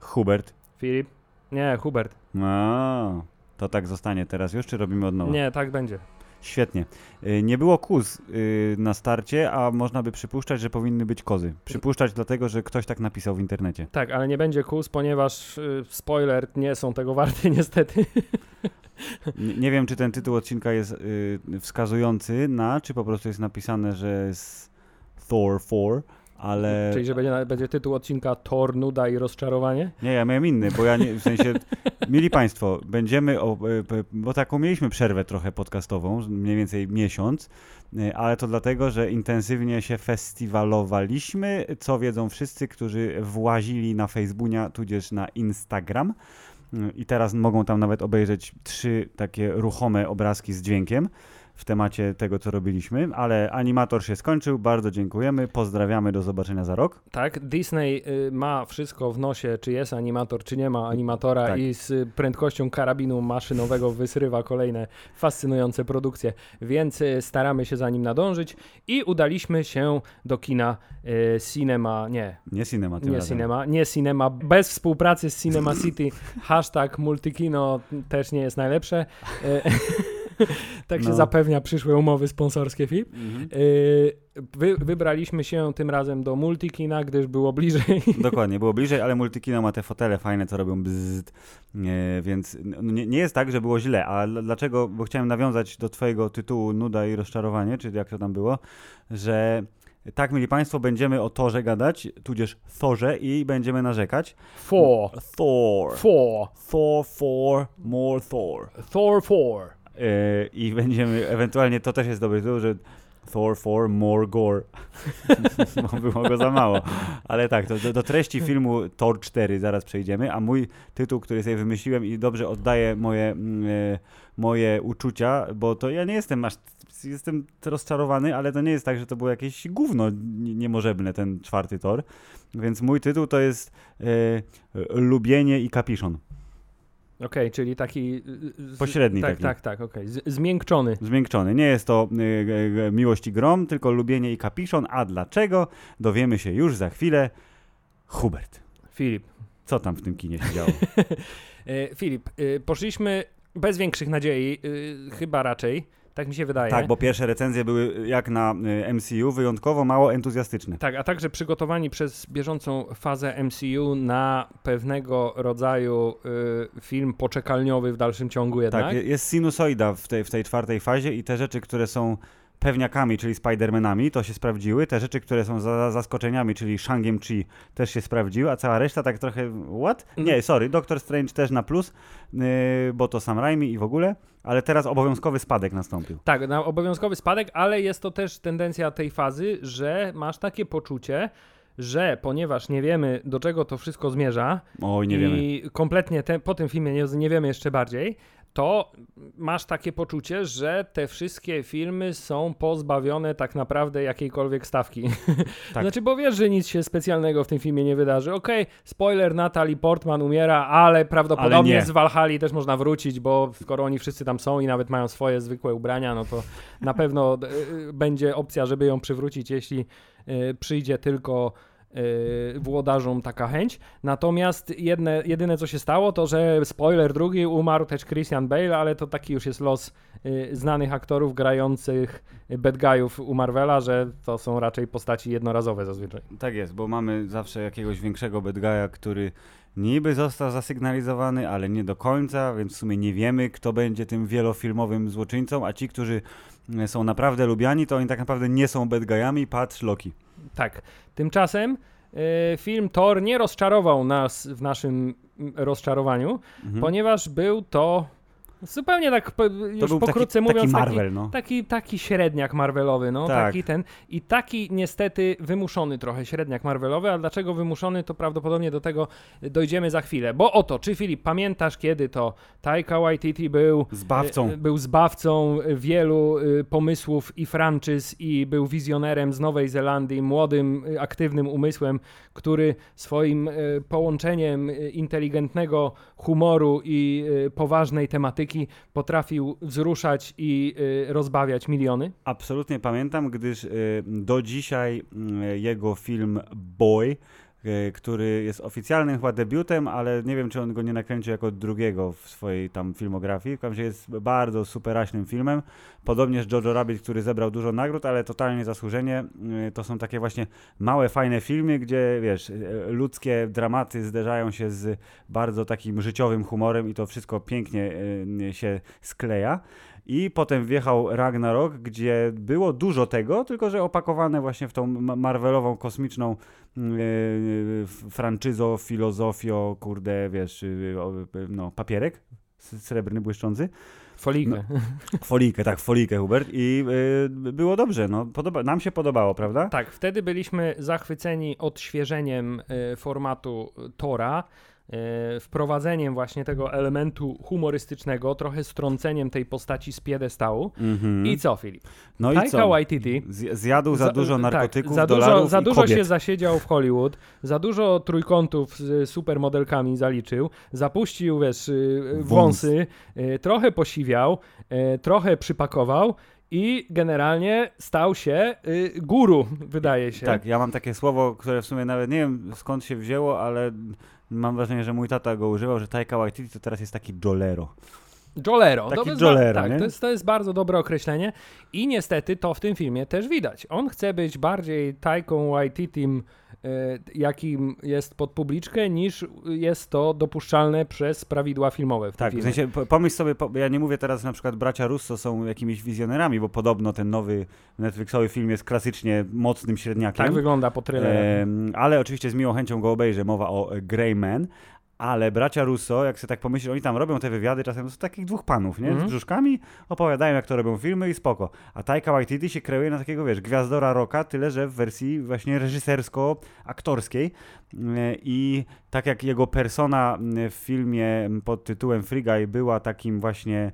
Hubert. Filip? Nie, Hubert. A, to tak zostanie teraz już, czy robimy od nowa? Nie, tak będzie. Świetnie. Y, Nie było kóz y, na starcie, a można by przypuszczać, że powinny być kozy. Przypuszczać dlatego, że ktoś tak napisał w internecie. Tak, ale nie będzie kus, ponieważ y, spoiler nie są tego warte niestety. Nie, nie wiem, czy ten tytuł odcinka jest wskazujący na, czy po prostu jest napisane, że jest Thor 4, ale... Czyli, że będzie, będzie tytuł odcinka Thor, nuda i rozczarowanie. Nie, ja miałem inny, bo ja nie, w sensie, mili Państwo, będziemy, o, e, bo taką mieliśmy przerwę trochę podcastową, mniej więcej miesiąc, e, ale to dlatego, że intensywnie się festiwalowaliśmy, co wiedzą wszyscy, którzy włazili na Facebooka, tudzież na Instagram. Mm, i teraz mogą tam nawet obejrzeć trzy takie ruchome obrazki z dźwiękiem w temacie tego, co robiliśmy, ale animator się skończył, bardzo dziękujemy, pozdrawiamy, do zobaczenia za rok. Tak, Disney y, ma wszystko w nosie, czy jest animator, czy nie ma animatora Tak. i z prędkością karabinu maszynowego wysrywa kolejne fascynujące produkcje, więc y, staramy się za nim nadążyć i udaliśmy się do kina y, Cinema, nie, Nie cinema tym nie razem. Cinema, nie Cinema, bez współpracy z Cinema City, hashtag multikino też nie jest najlepsze. Y, tak się No. zapewnia przyszłe umowy sponsorskie FIP. Mhm. Yy, wy, wybraliśmy się tym razem do Multikina, gdyż było bliżej. Dokładnie, było bliżej, ale Multikino ma te fotele fajne, co robią bzzzt, nie, więc no, nie, nie jest tak, że było źle, a dlaczego, bo chciałem nawiązać do twojego tytułu Nuda i rozczarowanie, czy jak to tam było, że tak, mieli państwo, będziemy o Torze gadać, tudzież Thorze i będziemy narzekać. Thor. Four. Thor, for, more Thor. Thor four. Yy, I będziemy, ewentualnie to też jest dobry tytuł, że Thor 4 More Gore. Było go za mało. Ale tak, do, do treści filmu Thor 4 zaraz przejdziemy, a mój tytuł, który sobie wymyśliłem i dobrze oddaje moje, mm, e, moje uczucia, bo to ja nie jestem aż jestem rozczarowany, ale to nie jest tak, że to było jakieś gówno nie- niemożebne, ten czwarty Thor. Więc mój tytuł to jest e, Lubienie i Kapiszon. Okej, czyli taki... y, z- Pośredni tak, taki. Tak, tak, okej. Z- Zmiękczony. Zmiękczony. Nie jest to y, y, y, miłość i grom, tylko lubienie i kapiszon. A dlaczego? Dowiemy się już za chwilę. Hubert, Filip. co tam w tym kinie się działo? E, Filip, e, poszliśmy bez większych nadziei, e, chyba raczej, tak mi się wydaje. tak, bo pierwsze recenzje były jak na y, MCU wyjątkowo mało entuzjastyczne. Tak, a także przygotowani przez bieżącą fazę MCU na pewnego rodzaju y, film poczekalniowy w dalszym ciągu jednak. Tak, je- jest sinusoida w tej, w tej czwartej fazie i te rzeczy, które są pewniakami, czyli Spidermanami, to się sprawdziły. Te rzeczy, które są za, za zaskoczeniami, czyli Shangiem Chi, też się sprawdziły, a cała reszta tak trochę what? Nie, sorry, Doctor Strange też na plus, yy, bo to Sam Raimi i w ogóle, ale teraz obowiązkowy spadek nastąpił. Tak, na obowiązkowy spadek, ale jest to też tendencja tej fazy, że masz takie poczucie, że ponieważ nie wiemy, do czego to wszystko zmierza Oj, nie i wiemy. kompletnie te, po tym filmie nie, nie wiemy jeszcze bardziej, to masz takie poczucie, że te wszystkie filmy są pozbawione tak naprawdę jakiejkolwiek stawki. Tak. Znaczy, bo wiesz, że nic się specjalnego w tym filmie nie wydarzy. Okej, spoiler, Natalie Portman umiera, ale prawdopodobnie Ale z Valhalla też można wrócić, bo skoro oni wszyscy tam są i nawet mają swoje zwykłe ubrania, no to na pewno y, będzie opcja, żeby ją przywrócić, jeśli y, przyjdzie tylko włodarzom taka chęć. Natomiast jedne, jedyne co się stało, to że spoiler drugi, umarł też Christian Bale, ale to taki już jest los y, znanych aktorów grających bad guyów u Marvela, że to są raczej postaci jednorazowe zazwyczaj. Tak jest, bo mamy zawsze jakiegoś większego bad guy'a, który niby został zasygnalizowany, ale nie do końca, więc w sumie nie wiemy, kto będzie tym wielofilmowym złoczyńcą, a ci, którzy e, są naprawdę lubiani, to oni tak naprawdę nie są bad guy'ami, patrz Loki. Tak. Tymczasem y, film Thor nie rozczarował nas w naszym rozczarowaniu, Mhm. ponieważ był to zupełnie tak po- już to był pokrótce taki, mówiąc taki taki, Marvel, no. Taki, taki średniak Marvelowy, no Tak. taki ten. I taki niestety wymuszony trochę średniak Marvelowy, a dlaczego wymuszony, to prawdopodobnie do tego dojdziemy za chwilę. Bo oto, czy Filip, pamiętasz kiedy to Taika Waititi był Zbawcą. e, był zbawcą wielu e, pomysłów i franczyz i był wizjonerem z Nowej Zelandii, młodym, e, aktywnym umysłem, który swoim e, połączeniem inteligentnego humoru i poważnej tematyki muzyki potrafił wzruszać i y, rozbawiać miliony? Absolutnie pamiętam, gdyż y, do dzisiaj y, jego film Boy który jest oficjalnym chyba debiutem, ale nie wiem, czy on go nie nakręcił jako drugiego w swojej tam filmografii. W każdym razie jest bardzo superaśnym filmem. Podobnież Jojo Rabbit, który zebrał dużo nagród, ale totalnie zasłużenie. E, to są takie właśnie małe, fajne filmy, gdzie wiesz, e, ludzkie dramaty zderzają się z bardzo takim życiowym humorem i to wszystko pięknie się skleja. I potem wjechał Ragnarok, gdzie było dużo tego, tylko że opakowane właśnie w tą Marvelową kosmiczną yy, franczyzo, filozofio, kurde, wiesz, yy, no, papierek srebrny, błyszczący. Folikę. No, folikę, tak, folikę, Hubert. I było dobrze, no, podoba, nam się podobało, prawda? Tak, wtedy byliśmy zachwyceni odświeżeniem y, formatu Tora. E, wprowadzeniem właśnie tego elementu humorystycznego, trochę strąceniem tej postaci z piedestału. Mm-hmm. I co, Filip? No Taika i co? Waititi zjadł za, dużo tak, narkotyków, tak, za dużo, za dużo się zasiedział w Hollywood, za dużo trójkątów z supermodelkami zaliczył, zapuścił, wiesz, y, wąsy, Wąs. trochę posiwiał, y, trochę przypakował i generalnie stał się y, guru, wydaje się. Tak, ja mam takie słowo, które w sumie nawet nie wiem skąd się wzięło, ale mam wrażenie, że mój tata go używał, że Taika Waititi to teraz jest taki jolero. Jolero. Taki to jolero, tak, to jest, to jest bardzo dobre określenie i niestety to w tym filmie też widać. On chce być bardziej Taiką Waititim jakim jest pod publiczkę, niż jest to dopuszczalne przez prawidła filmowe. W tak, w sensie pomyśl sobie, ja nie mówię teraz na przykład bracia Russo są jakimiś wizjonerami, bo podobno ten nowy Netflixowy film jest klasycznie mocnym średniakiem. Tak wygląda po trailerze. ale oczywiście z miłą chęcią go obejrzę. Mowa o Grey Man, ale bracia Russo, jak sobie tak pomyślisz, oni tam robią te wywiady czasem z takich dwóch panów, nie? Z brzuszkami, opowiadają jak to robią filmy i spoko. A Taika Waititi się kreuje na takiego, wiesz, gwiazdora rocka, tyle że w wersji właśnie reżysersko-aktorskiej. I tak jak jego persona w filmie pod tytułem Free Guy była takim właśnie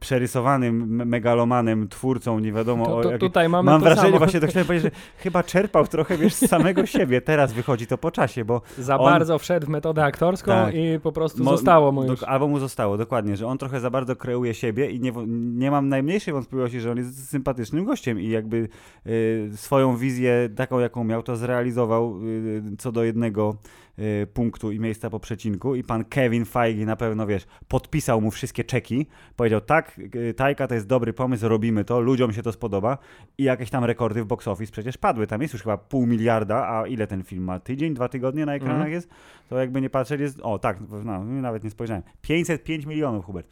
przerysowanym megalomanem, twórcą, nie wiadomo to, to, o Tutaj mamy Mam wrażenie, samo. właśnie to chciałem powiedzieć, że chyba czerpał trochę, wiesz, z samego siebie. Teraz wychodzi to po czasie, bo Za on... bardzo wszedł w metodę aktorską tak. i po prostu Mo... zostało mu już. Albo mu zostało, dokładnie, że on trochę za bardzo kreuje siebie i nie, nie mam najmniejszej wątpliwości, że on jest sympatycznym gościem i jakby y, swoją wizję taką, jaką miał, to zrealizował y, co do jednego Y, punktu i miejsca po przecinku i pan Kevin Feige na pewno, wiesz, podpisał mu wszystkie czeki, powiedział tak, y, Tajka to jest dobry pomysł, robimy to, ludziom się to spodoba i jakieś tam rekordy w box office przecież padły, tam jest już chyba pół miliarda, a ile ten film ma? Tydzień, dwa tygodnie na ekranach mm. jest? To jakby nie patrzeć jest, o tak, no, nawet nie spojrzałem, 505 milionów, Hubert.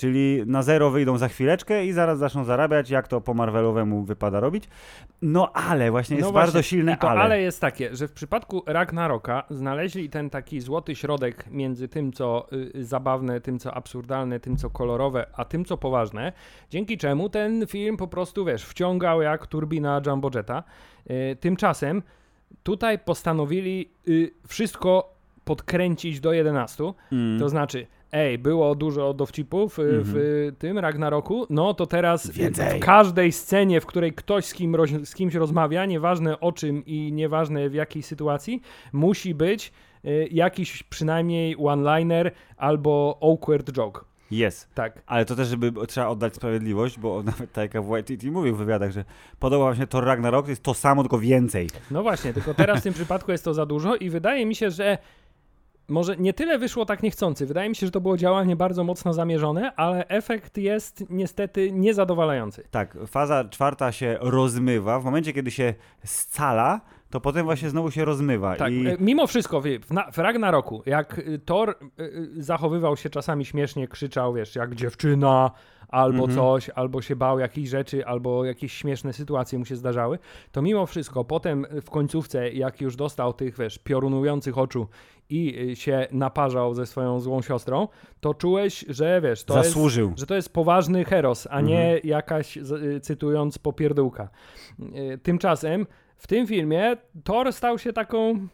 Czyli na zero wyjdą za chwileczkę i zaraz zaczną zarabiać, jak to po Marvelowemu wypada robić. No ale właśnie jest no właśnie, bardzo silne to ale. ale jest takie, że w przypadku Ragnaroka znaleźli ten taki złoty środek między tym, co y, zabawne, tym, co absurdalne, tym, co kolorowe, a tym, co poważne, dzięki czemu ten film po prostu, wiesz, wciągał jak turbina Jumbo Jetta. Y, tymczasem tutaj postanowili y, wszystko podkręcić do 11, mm. to znaczy ej, było dużo dowcipów mm -hmm. w mhm. tym Ragnaroku, no to teraz Więcej. w każdej scenie, w której ktoś z, kim, z kimś rozmawia, nieważne o czym i nieważne w jakiej sytuacji, musi być y, jakiś przynajmniej one-liner albo awkward joke. Jest. Tak. Ale to też, żeby trzeba oddać sprawiedliwość, bo nawet Taika Waititi mówił w wywiadach, że podoba mi się to Ragnarok, to jest to samo, tylko więcej. No właśnie, tylko teraz w tym przypadku jest to za dużo i wydaje mi się, że może nie tyle wyszło tak niechcący. Wydaje mi się, że to było działanie bardzo mocno zamierzone, ale efekt jest niestety niezadowalający. Tak, faza czwarta się rozmywa. W momencie, kiedy się scala, to potem właśnie znowu się rozmywa. Tak, i... E, mimo wszystko, w, w Ragnaroku, jak y, Thor y, zachowywał się czasami śmiesznie, krzyczał, wiesz, jak dziewczyna, albo mhm. coś, albo się bał jakichś rzeczy, albo jakieś śmieszne sytuacje mu się zdarzały, to mimo wszystko potem w końcówce, jak już dostał tych, wiesz, piorunujących oczu i się naparzał ze swoją złą siostrą, to czułeś, że wiesz, to Zasłużył. Jest, że to jest poważny heros, a nie mhm. jakaś, cytując, popierdółka. Tymczasem w tym filmie Thor stał się taką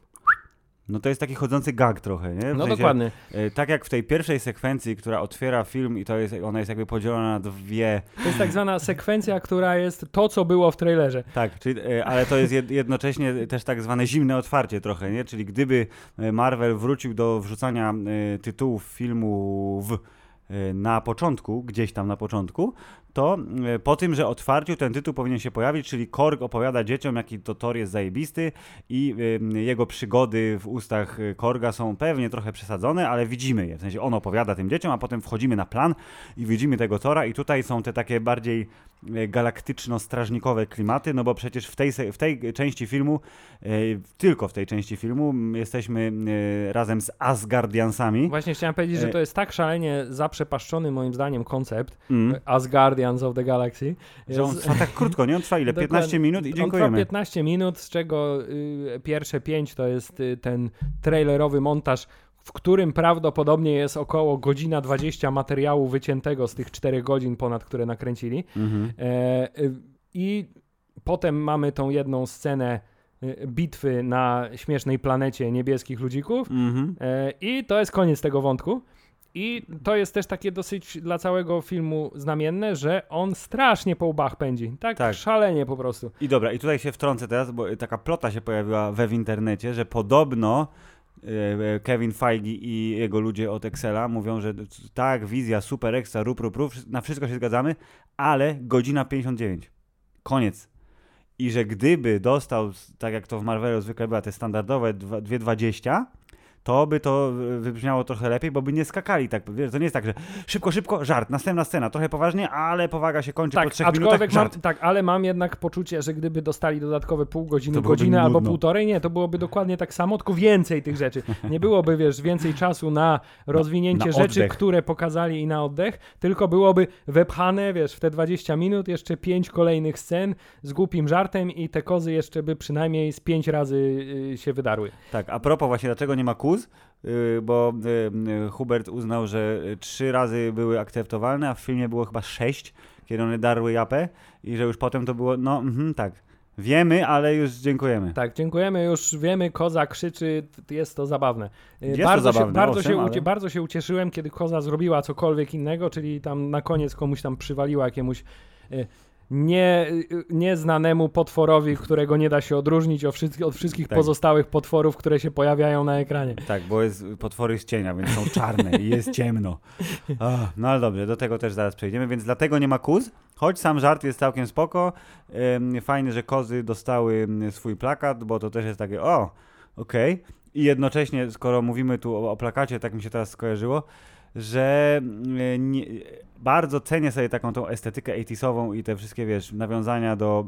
no to jest taki chodzący gag trochę, nie? W no sensie, dokładnie. E, tak jak w tej pierwszej sekwencji, która otwiera film i to jest, ona jest jakby podzielona na dwie... To jest tak zwana sekwencja, która jest to, co było w trailerze. Tak, czyli, e, ale to jest jednocześnie też tak zwane zimne otwarcie trochę, nie? Czyli gdyby e, Marvel wrócił do wrzucania tytułów filmu w na początku, gdzieś tam na początku, to e, po tym, że otwarciu ten tytuł powinien się pojawić, czyli Korg opowiada dzieciom, jaki to Thor jest zajebisty i jego przygody w ustach Korga są pewnie trochę przesadzone, ale widzimy je. W sensie on opowiada tym dzieciom, a potem wchodzimy na plan i widzimy tego Tora i tutaj są te takie bardziej galaktyczno-strażnikowe klimaty, no bo przecież w tej, w tej części filmu, e, tylko w tej części filmu jesteśmy e, razem z Asgardiansami. Właśnie chciałem powiedzieć, że to jest tak szalenie zaprzepaszczony moim zdaniem koncept mm. Asgardians of the Galaxy. Że on trwa tak krótko, nie? On trwa ile? 15 minut i dziękujemy. On trwa 15 minut, z czego y, pierwsze 5 to jest y, ten trailerowy montaż w którym prawdopodobnie jest około godzina 20 materiału wyciętego z tych 4 godzin ponad, które nakręcili. Mhm. E, I potem mamy tą jedną scenę e, bitwy na śmiesznej planecie niebieskich ludzików mhm. e, i to jest koniec tego wątku. I to jest też takie dosyć dla całego filmu znamienne, że on strasznie po łbach pędzi. Tak, tak, szalenie po prostu. I dobra, i tutaj się wtrącę teraz, bo taka plota się pojawiła we w internecie, że podobno Kevin Feige i jego ludzie od Excela mówią, że tak, wizja, super ekstra, rup, rup, rup, na wszystko się zgadzamy, ale godzina 59. Koniec. I że gdyby dostał, tak jak to w Marvelu zwykle była, te standardowe 2.20, to by to wybrzmiało trochę lepiej, bo by nie skakali tak. Wiesz, to nie jest tak, że szybko, szybko, żart, następna scena, trochę poważnie, ale powaga się kończy tak, po trzech minutach, mam, żart. Tak, ale mam jednak poczucie, że gdyby dostali dodatkowe pół godziny, godzinę albo półtorej, nie, to byłoby dokładnie tak samo, tylko więcej tych rzeczy. Nie byłoby, wiesz, więcej czasu na rozwinięcie na, na rzeczy, które pokazali i na oddech, tylko byłoby wepchane, wiesz, w te 20 minut jeszcze pięć kolejnych scen z głupim żartem i te kozy jeszcze by przynajmniej z pięć razy y, się wydarły. Tak, a propos właśnie, dlaczego nie ma kóz, Y, bo y, y, Hubert uznał, że trzy razy były akceptowalne, a w filmie było chyba sześć, kiedy one darły japę i że już potem to było, no mhm, tak, Wiemy, ale już dziękujemy. Tak, dziękujemy, już wiemy, koza krzyczy, jest to zabawne. Jest bardzo to zabawne, się, bardzo, owszem, się, ale... bardzo się ucieszyłem, kiedy koza zrobiła cokolwiek innego, czyli tam na koniec komuś tam przywaliła jakiemuś nie, nieznanemu potworowi, którego nie da się odróżnić od wszystkich, od wszystkich tak. pozostałych potworów, które się pojawiają na ekranie. Tak, bo jest potwory z cienia, więc są czarne i jest ciemno. Oh, no ale dobrze, do tego też zaraz przejdziemy, więc dlatego nie ma kuz, choć sam żart jest całkiem spoko. Fajnie, że kozy dostały swój plakat, bo to też jest takie, o, okej. Okay. I jednocześnie, skoro mówimy tu o, o plakacie, tak mi się teraz skojarzyło, że nie, bardzo cenię sobie taką tą estetykę 80 i te wszystkie, wiesz, nawiązania do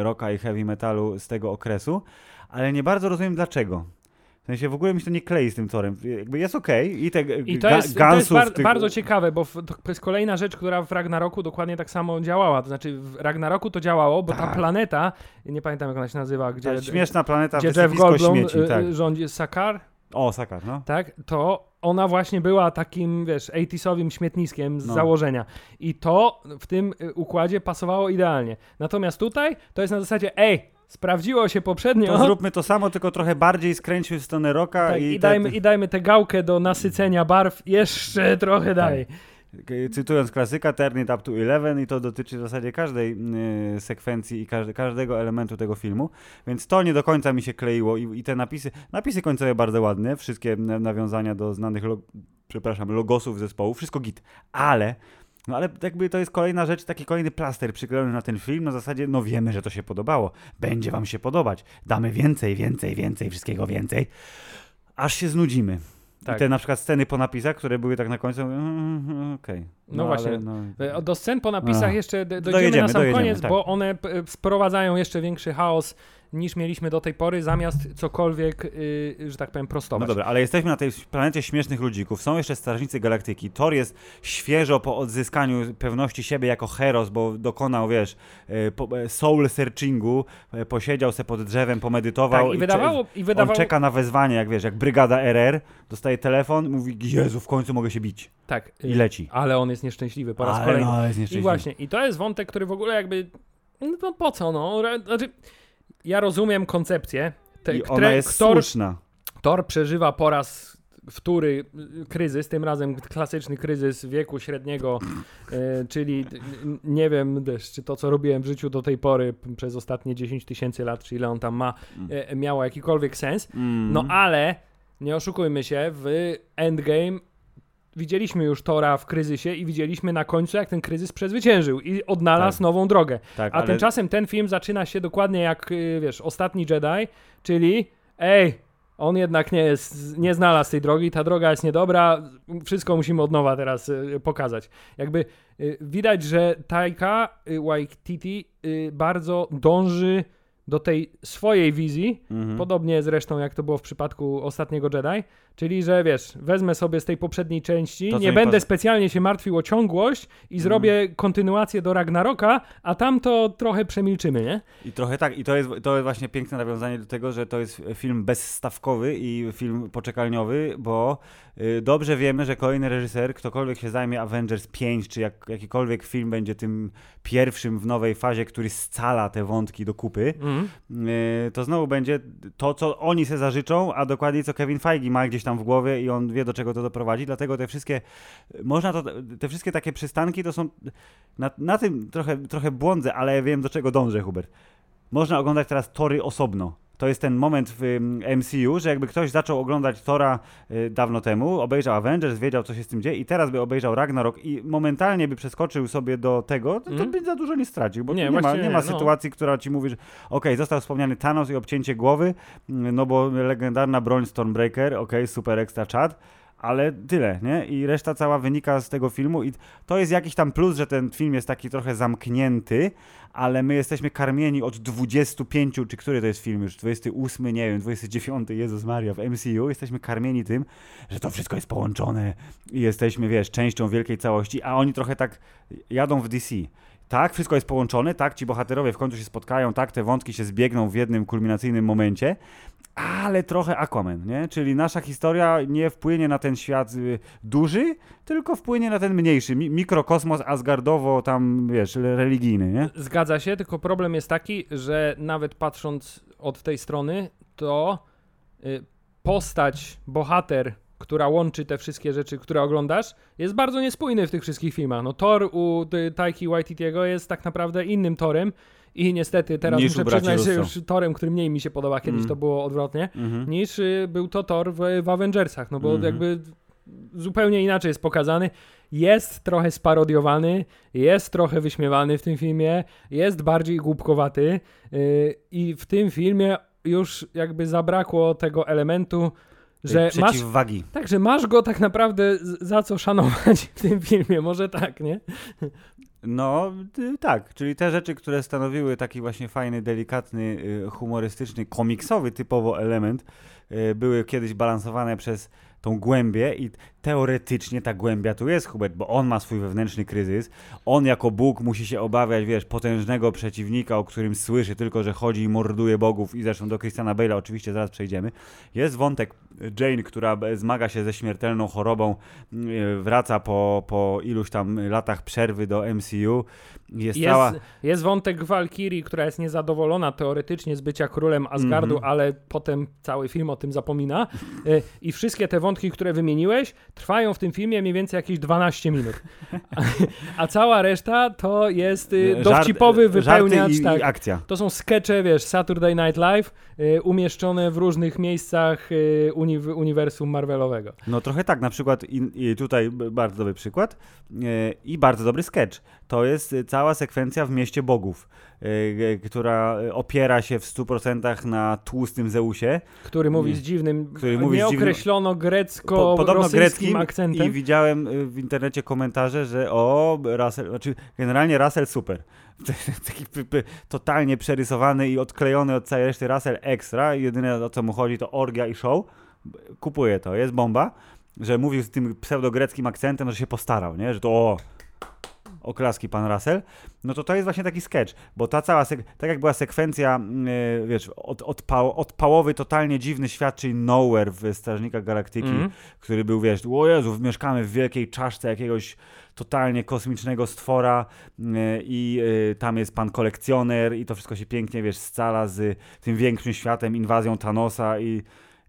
y, rocka i heavy metalu z tego okresu, ale nie bardzo rozumiem dlaczego. W sensie w ogóle mi się to nie klei z tym torem. Jakby jest okej okay. i te I to jest, to jest bar tych... bardzo ciekawe, bo w, to jest kolejna rzecz, która w Ragnaroku dokładnie tak samo działała. To znaczy w Ragnaroku to działało, bo tak. ta planeta, nie pamiętam jak ona się nazywa, gdzie... Ta śmieszna planeta gdzie Jeff Goldblum śmieci, tak. rządzi Sakar? O, Sakar, no. Tak, to ona właśnie była takim, wiesz, 80 śmietniskiem z no. założenia. I to w tym y, układzie pasowało idealnie. Natomiast tutaj to jest na zasadzie, ej, sprawdziło się poprzednio. To zróbmy to samo, tylko trochę bardziej skręćmy w stronę roka. Tak, i, i, dajmy, te... I dajmy tę gałkę do nasycenia barw jeszcze trochę tak. dalej. Cytując klasyka, turn it up to 11 i to dotyczy w zasadzie każdej y, sekwencji i każde, każdego elementu tego filmu, więc to nie do końca mi się kleiło i, i te napisy, napisy końcowe bardzo ładne, wszystkie nawiązania do znanych, przepraszam, logosów zespołu, wszystko git, ale no ale jakby to jest kolejna rzecz, taki kolejny plaster przyklejony na ten film, na zasadzie, no wiemy, że to się podobało, będzie wam się podobać, damy więcej, więcej, więcej, wszystkiego więcej, aż się znudzimy. Tak. I te na przykład sceny po napisach, które były tak na końcu, mm, mm, okej. Okay. No, no, właśnie. No... E, do scen po napisach jeszcze dojdziemy, dojedziemy, na sam dojedziemy, koniec, tak. bo one sprowadzają jeszcze większy chaos niż mieliśmy do tej pory, zamiast cokolwiek, yy, że tak powiem, prostować. No dobra, ale jesteśmy na tej planecie śmiesznych ludzików. Są jeszcze Strażnicy Galaktyki. Thor jest świeżo po odzyskaniu pewności siebie jako heros, bo dokonał, wiesz, yy, soul searchingu, yy, posiedział se pod drzewem, pomedytował. Tak, i, wydawało, i wydawało... On czeka na wezwanie, jak wiesz, jak brygada RR, dostaje telefon, mówi, Jezu, w końcu mogę się bić. Tak. I leci. Ale on jest nieszczęśliwy po raz ale kolejny. No, jest nieszczęśliwy. I właśnie, i to jest wątek, który w ogóle jakby, no po co, no, znaczy ja rozumiem koncepcję. Te, I ona jest Thor, słuszna. Thor przeżywa po raz wtóry kryzys, tym razem klasyczny kryzys wieku średniego, e, czyli nie wiem też, czy to, co robiłem w życiu do tej pory przez ostatnie 10 tysięcy lat, czy ile on tam ma, e, miało jakikolwiek sens. No ale nie oszukujmy się, w Endgame widzieliśmy już Tora w kryzysie i widzieliśmy na końcu, jak ten kryzys przezwyciężył i odnalazł Tak. nową drogę. Tak, A ale tymczasem ten film zaczyna się dokładnie jak, y, wiesz, Ostatni Jedi, czyli ej, on jednak nie jest, nie znalazł tej drogi, ta droga jest niedobra, wszystko musimy od nowa teraz y, pokazać. Jakby y, widać, że Taika Waititi bardzo dąży do tej swojej wizji, Mhm. Podobnie zresztą jak to było w przypadku ostatniego Jedi, czyli że wiesz, wezmę sobie z tej poprzedniej części, To, nie będę specjalnie się martwił o ciągłość i zrobię kontynuację do Ragnaroka, a tam to trochę przemilczymy, nie? I trochę tak, i to jest, to jest właśnie piękne nawiązanie do tego, że to jest film bezstawkowy i film poczekalniowy, bo dobrze wiemy, że kolejny reżyser, ktokolwiek się zajmie Avengers 5, czy jak, jakikolwiek film będzie tym pierwszym w nowej fazie, który scala te wątki do kupy, y, to znowu będzie to, co oni se zażyczą, a dokładnie co Kevin Feige ma gdzieś tam w głowie i on wie, do czego to doprowadzi, dlatego te wszystkie, można to, te wszystkie takie przystanki to są, na, na tym trochę, trochę błądzę, ale wiem, do czego dążę, Hubert. Można oglądać teraz tory osobno. To jest ten moment w MCU, że jakby ktoś zaczął oglądać Tora y, dawno temu, obejrzał Avengers, wiedział co się z tym dzieje i teraz by obejrzał Ragnarok i momentalnie by przeskoczył sobie do tego, to, Mhm. by za dużo nie stracił, bo Nie, nie, ma, nie ma nie, no. sytuacji, która ci mówi, że okej, został wspomniany Thanos i obcięcie głowy, mm, no bo legendarna broń Stormbreaker, okej, super ekstra czad, ale tyle, nie? I reszta cała wynika z tego filmu i to jest jakiś tam plus, że ten film jest taki trochę zamknięty, ale my jesteśmy karmieni od 25, czy który to jest film już, 28, nie wiem, 29, Jezus Maria, w MCU, jesteśmy karmieni tym, że to wszystko jest połączone i jesteśmy, wiesz, częścią wielkiej całości, a oni trochę tak jadą w DC. Tak, wszystko jest połączone, tak, ci bohaterowie w końcu się spotkają, tak, te wątki się zbiegną w jednym kulminacyjnym momencie, ale trochę Aquaman, nie? Czyli nasza historia nie wpłynie na ten świat y, duży, tylko wpłynie na ten mniejszy, mi mikrokosmos asgardowo tam, wiesz, religijny, nie? Zgadza się, tylko problem jest taki, że nawet patrząc od tej strony, to y, postać, bohater, która łączy te wszystkie rzeczy, które oglądasz, jest bardzo niespójny w tych wszystkich filmach. No Thor u y, Taiki Waititiego jest tak naprawdę innym Torem i niestety teraz Niż muszę przyznać, że już Torem, który mniej mi się podoba, kiedyś Mm. to było odwrotnie, Mhm. niż y, był to Thor w, w Avengersach, no bo Mhm. jakby zupełnie inaczej jest pokazany. Jest trochę sparodiowany, jest trochę wyśmiewany w tym filmie, jest bardziej głupkowaty yy, i w tym filmie już jakby zabrakło tego elementu, że masz, tak, że masz go tak naprawdę za co szanować w tym filmie, może tak, nie? No, y, tak, czyli te rzeczy, które stanowiły taki właśnie fajny, delikatny, y, humorystyczny, komiksowy typowo element, y, były kiedyś balansowane przez tą głębię i teoretycznie ta głębia tu jest, Hubert, bo on ma swój wewnętrzny kryzys, on jako Bóg musi się obawiać, wiesz, potężnego przeciwnika, o którym słyszy tylko, że chodzi i morduje bogów i zresztą do Christiana Bale'a oczywiście zaraz przejdziemy. Jest wątek Jane, która zmaga się ze śmiertelną chorobą, y, wraca po, po iluś tam latach przerwy do MCU, jest, Jest, cała... jest wątek Walkirii, która jest niezadowolona teoretycznie z bycia królem Asgardu, Mhm. ale potem cały film o tym zapomina. Y, I wszystkie te wątki, które wymieniłeś, trwają w tym filmie mniej więcej jakieś 12 minut. A, a cała reszta to jest y, Żart- dowcipowy wypełniacz. żarty i, tak. i akcja. To są skecze, wiesz, Saturday Night Live, y, umieszczone w różnych miejscach y, uni uniwersum Marvelowego. No trochę tak, na przykład i, i tutaj bardzo dobry przykład i bardzo dobry sketch. To jest cała sekwencja w Mieście Bogów, która e, opiera się w 100% na tłustym Zeusie, Który mówi z dziwnym, Który mówi z nie dziwnym- określono po, grecko podobno greckim akcentem. i widziałem e, w internecie komentarze, że o, Russell, znaczy generalnie Russell super. Taki totalnie przerysowany i odklejony od całej reszty Russell ekstra. Jedyne o co mu chodzi to orgia i show. Kupuję to, jest bomba, że mówił z tym pseudogreckim akcentem, że się postarał, nie? Że to o, oklaski pan Russell. No to to jest właśnie taki sketch, bo ta cała, tak jak była sekwencja, yy, wiesz, od, odpał, odpałowy, totalnie dziwny świat, czyli Nowhere w Strażnikach Galaktyki, Mhm. który był, wiesz, o Jezu, mieszkamy w wielkiej czaszce jakiegoś totalnie kosmicznego stwora yy, i yy, tam jest pan kolekcjoner i to wszystko się pięknie, wiesz, scala z tym większym światem, inwazją Thanosa i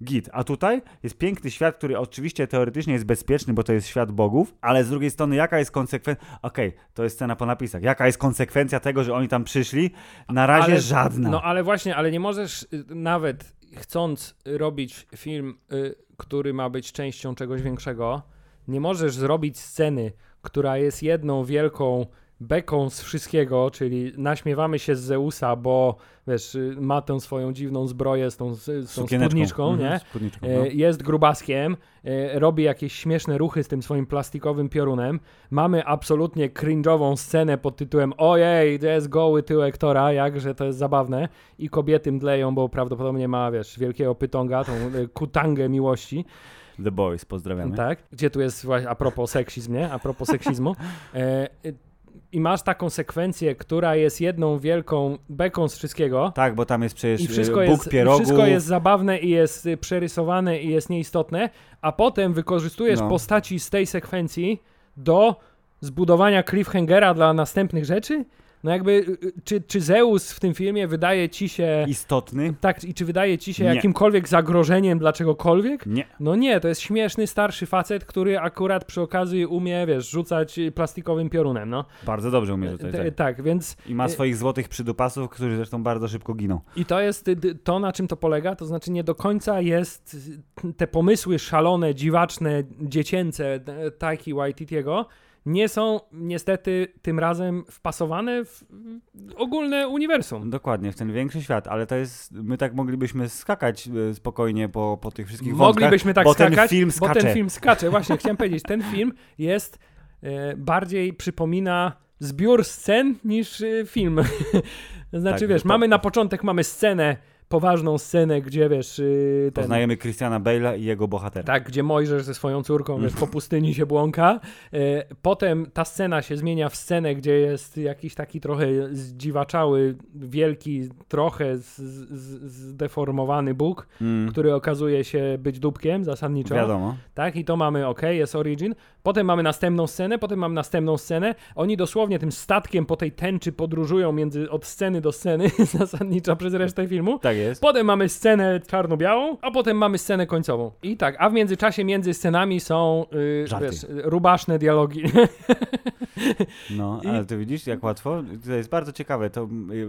git. A tutaj jest piękny świat, który oczywiście teoretycznie jest bezpieczny, bo to jest świat bogów, ale z drugiej strony jaka jest konsekwencja... Okej, to jest scena po napisach. Jaka jest konsekwencja tego, że oni tam przyszli? Na razie Ale- żadna. No ale właśnie, ale nie możesz y, nawet chcąc robić film, y, który ma być częścią czegoś większego, nie możesz zrobić sceny, która jest jedną wielką beką z wszystkiego, czyli naśmiewamy się z Zeusa, bo wiesz, y, ma tę swoją dziwną zbroję z tą, z tą spódniczką, Mhm, nie? spódniczką, E, no. Jest grubaskiem, e, robi jakieś śmieszne ruchy z tym swoim plastikowym piorunem. Mamy absolutnie cringe'ową scenę pod tytułem Ojej, to jest goły tyłek Tora, jakże to jest zabawne. I kobiety mdleją, bo prawdopodobnie ma, wiesz, wielkiego pytonga, tą e, kutangę miłości. The Boys, pozdrawiamy. Tak? Gdzie tu jest właśnie a propos seksizm, nie? A propos seksizmu. E, I masz taką sekwencję, która jest jedną wielką beką z wszystkiego. Tak, bo tam jest przecież I wszystko, Bóg jest, i pierogów. wszystko jest zabawne i jest y, przerysowane i jest nieistotne, a potem wykorzystujesz No. postaci z tej sekwencji do zbudowania cliffhangera dla następnych rzeczy? No jakby, y, y, czy, czy Zeus w tym filmie wydaje ci się... Istotny? Tak, i czy wydaje ci się Nie. jakimkolwiek zagrożeniem dla czegokolwiek? Nie. No nie, to jest śmieszny, starszy facet, który akurat przy okazji umie, wiesz, rzucać plastikowym piorunem, no. Bardzo dobrze umie rzucać. Tak. tak, więc I ma y, swoich złotych przydupasów, którzy zresztą bardzo szybko giną. I to jest to, na czym to polega, to znaczy nie do końca jest te pomysły szalone, dziwaczne, dziecięce Taiki Waititiego nie są niestety tym razem wpasowane w ogólne uniwersum. Dokładnie, w ten większy świat, ale to jest, my tak moglibyśmy skakać e, spokojnie po, po tych wszystkich wątkach, Moglibyśmy tak bo skakać, ten film bo skacze. ten film skacze. Właśnie, chciałem powiedzieć, ten film jest e, bardziej przypomina zbiór scen niż e, film. znaczy, Tak, wiesz, mamy na początek mamy scenę, poważną scenę, gdzie wiesz, y, ten, Poznajemy Christiana Bale'a i jego bohatera. Tak, gdzie Mojżesz ze swoją córką wiesz, po pustyni się błąka. E, Potem ta scena się zmienia w scenę, gdzie jest jakiś taki trochę zdziwaczały, wielki, trochę z- z- zdeformowany Bóg, Mm, który okazuje się być dupkiem zasadniczo. wiadomo. Tak, i to mamy, ok, jest origin. Potem mamy następną scenę, potem mamy następną scenę. Oni dosłownie tym statkiem po tej tęczy podróżują między, od sceny do sceny zasadniczo przez resztę filmu. Tak jest. Potem mamy scenę czarno-białą, a potem mamy scenę końcową. I tak, a w międzyczasie między scenami są yy, Żarty. wiesz, rubaszne dialogi. No, I- ale ty widzisz, jak łatwo? To jest bardzo ciekawe. To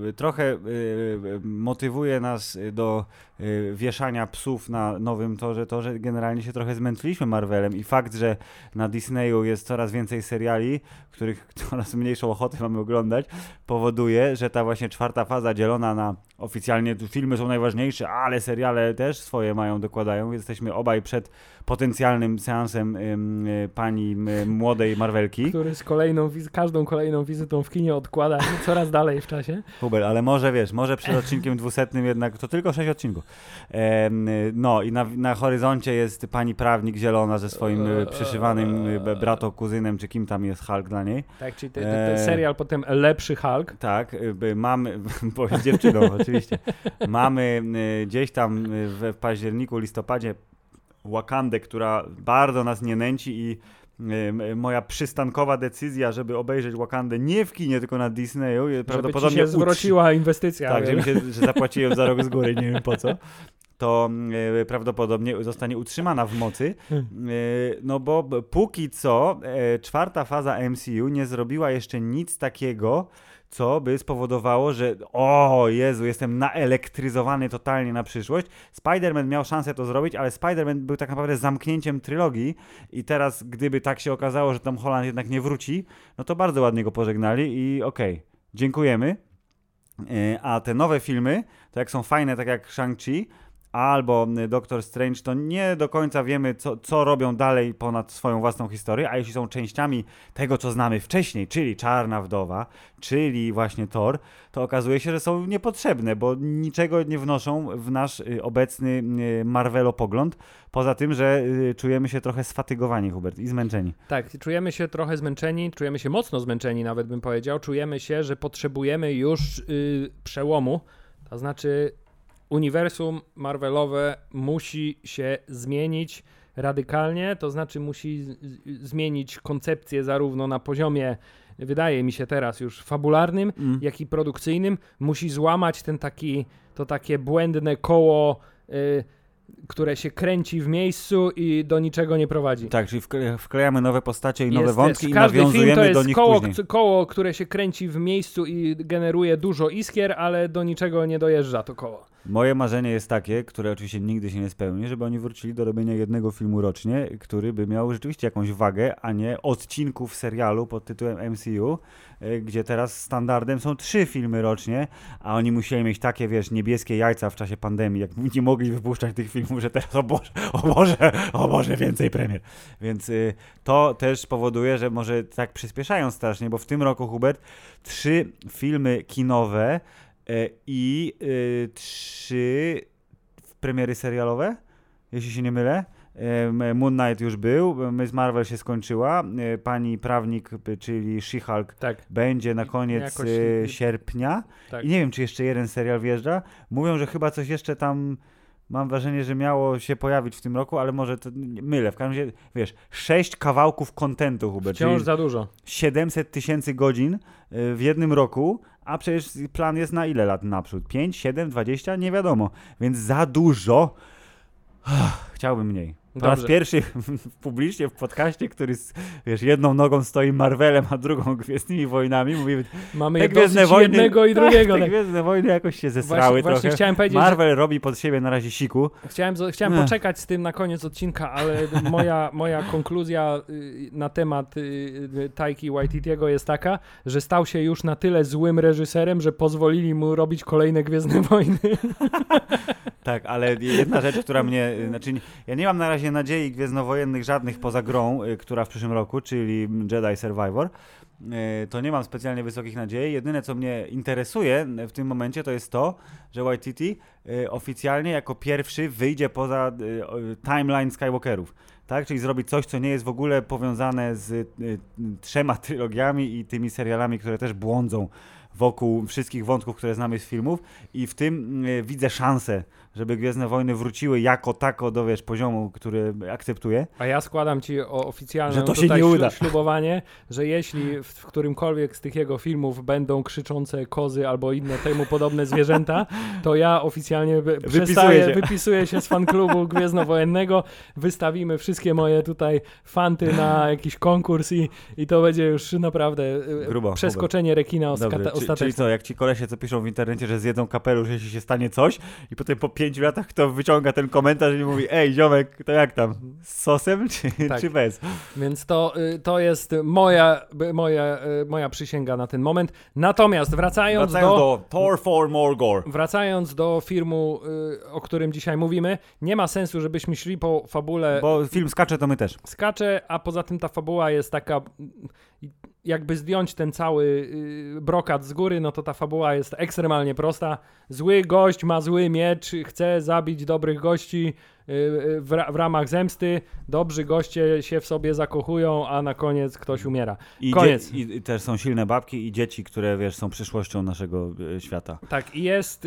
y, trochę y, y, motywuje nas do y, wieszania psów na nowym torze, to, że generalnie się trochę zmęczyliśmy Marvelem i fakt, że na Disneyu jest coraz więcej seriali, których coraz mniejszą ochotę mamy oglądać, powoduje, że ta właśnie czwarta faza dzielona na oficjalnie tu są najważniejsze, ale seriale też swoje mają, dokładają, jesteśmy obaj przed potencjalnym seansem y, pani y, młodej Marvelki. który z kolejną, każdą kolejną wizytą w kinie odkłada coraz dalej w czasie. Hubert, ale może wiesz, może przed odcinkiem dwusetnym jednak, to tylko sześć odcinków. No i na, na horyzoncie jest pani prawnik zielona ze swoim y, przyszywanym b- brato, kuzynem, czy kim tam jest Hulk dla niej. Tak, czyli te, te, ten Eee. serial potem Lepszy Hulk. Tak, mamy, bo jest dziewczyną oczywiście, mamy gdzieś tam w październiku, listopadzie Wakandę, która bardzo nas nie nęci i moja przystankowa decyzja, żeby obejrzeć Wakandę nie w kinie, tylko na Disneyu, Żeby prawdopodobnie się zwróciła inwestycja. Tak, wiesz. że, mi się, że zapłaciłem za rok z góry, nie wiem po co. To prawdopodobnie zostanie utrzymana w mocy. E, no bo póki co e, czwarta faza MCU nie zrobiła jeszcze nic takiego, co by spowodowało, że o Jezu, jestem naelektryzowany totalnie na przyszłość. Spider-Man miał szansę to zrobić, ale Spider-Man był tak naprawdę zamknięciem trylogii i teraz gdyby tak się okazało, że Tom Holland jednak nie wróci, no to bardzo ładnie go pożegnali i okej, dziękujemy. E, A te nowe filmy, to jak są fajne, tak jak Shang-Chi albo y, Doctor Strange, to nie do końca wiemy, co, co robią dalej ponad swoją własną historię, a jeśli są częściami tego, co znamy wcześniej, czyli Czarna Wdowa, czyli właśnie Thor, to okazuje się, że są niepotrzebne, bo niczego nie wnoszą w nasz y, obecny y, Marvelopogląd, poza tym, że czujemy się trochę sfatygowani, Hubert, i zmęczeni. Tak, czujemy się trochę zmęczeni, czujemy się mocno zmęczeni, nawet bym powiedział. Czujemy się, że potrzebujemy już y, przełomu. To znaczy, uniwersum Marvelowe musi się zmienić radykalnie, to znaczy musi z- z- zmienić koncepcję zarówno na poziomie, wydaje mi się teraz już fabularnym, Mm. jak i produkcyjnym. Musi złamać ten taki, to takie błędne koło, y, które się kręci w miejscu i do niczego nie prowadzi. Tak, czyli wkle- wklejamy nowe postacie i nowe Jest- wątki i każdy film nawiązujemy to jest do nich koło, później. koło, które się kręci w miejscu i generuje dużo iskier, ale do niczego nie dojeżdża to koło. Moje marzenie jest takie, które oczywiście nigdy się nie spełni, żeby oni wrócili do robienia jednego filmu rocznie, który by miał rzeczywiście jakąś wagę, a nie odcinków serialu pod tytułem MCU, y, gdzie teraz standardem są trzy filmy rocznie, a oni musieli mieć takie, wiesz, niebieskie jajca w czasie pandemii, jak nie mogli wypuszczać tych filmów, że teraz, o Boże, o Boże, o Boże, więcej premier. Więc y, to też powoduje, że może tak przyspieszają strasznie, bo w tym roku, Hubert, trzy filmy kinowe i y, trzy premiery serialowe, jeśli się nie mylę. Moon Knight już był, Miss Marvel się skończyła, y, pani prawnik, czyli She-Hulk Tak, będzie na koniec Jakoś- sierpnia tak. i nie wiem, czy jeszcze jeden serial wjeżdża. Mówią, że chyba coś jeszcze tam, mam wrażenie, że miało się pojawić w tym roku, ale może to mylę. W każdym razie, wiesz, sześć kawałków kontentu, Hubert, Wciąż za dużo. 700 tysięcy godzin w jednym roku, a przecież plan jest na ile lat naprzód? 5, 7, 20? Nie wiadomo. Więc za dużo. Chciałbym mniej. Po raz pierwszy publicznie w podcaście, który z, wiesz, jedną nogą stoi Marvelem, a drugą Gwiezdnymi Wojnami, mówi, Mamy te Gwiezdne Wojny, jednego i drugiego. te tak. Gwiezdne Wojny jakoś się Właśnie, zesrały właśnie trochę. chciałem powiedzieć, że Marvel robi pod siebie na razie siku. Chciałem, chciałem poczekać z tym na koniec odcinka, ale moja, moja konkluzja y, na temat y, y, Taiki Waititiego jest taka, że stał się już na tyle złym reżyserem, że pozwolili mu robić kolejne Gwiezdne Wojny. Tak, ale jedna rzecz, która mnie, y, znaczy ja nie mam na razie nadziei gwiezdnowojennych żadnych poza grą, y, która w przyszłym roku, czyli Jedi Survivor. Y, To nie mam specjalnie wysokich nadziei. Jedyne, co mnie interesuje w tym momencie, to jest to, że Waititi oficjalnie jako pierwszy wyjdzie poza timeline Skywalkerów. Tak? Czyli zrobić coś, co nie jest w ogóle powiązane z trzema trylogiami i tymi serialami, które też błądzą wokół wszystkich wątków, które znamy z filmów i w tym widzę szansę, żeby Gwiezdne Wojny wróciły jako tako do wiesz, poziomu, który akceptuję. A ja składam ci o oficjalne Że to się nie uda. ślubowanie, że jeśli w, w którymkolwiek z tych jego filmów będą krzyczące kozy albo inne temu podobne zwierzęta, to ja oficjalnie wy- przestaję, się. wypisuję się z fanklubu Gwiezdnowojennego, wystawimy wszystkie moje tutaj fanty na jakiś konkurs i, i to będzie już naprawdę e, Grubo, przeskoczenie rekina czy, czyli ostateczne. co, jak ci kolesie, co piszą w internecie, że zjedzą kapelusz, jeśli się stanie coś i potem po pięciu latach kto wyciąga ten komentarz i mówi, ej ziomek, to jak tam, z sosem czy, Tak. czy bez? Więc to, y, to jest moja, moja, y, moja przysięga na ten moment. Natomiast wracając, Wracając do, do Thor for Morgor. wracając do filmu, y, o którym dzisiaj mówimy, nie ma sensu, żebyśmy szli po fabule Bo film skacze, to my też. skacze, a poza tym ta fabuła jest taka, jakby zdjąć ten cały y, brokat z góry, no to ta fabuła jest ekstremalnie prosta. Zły gość ma zły miecz, chce zabić dobrych gości y, y, w, ra- w ramach zemsty. Dobrzy goście się w sobie zakochują, a na koniec ktoś umiera. I, Koniec. dzie- I też są silne babki i dzieci, które wiesz, są przyszłością naszego świata. Tak, i jest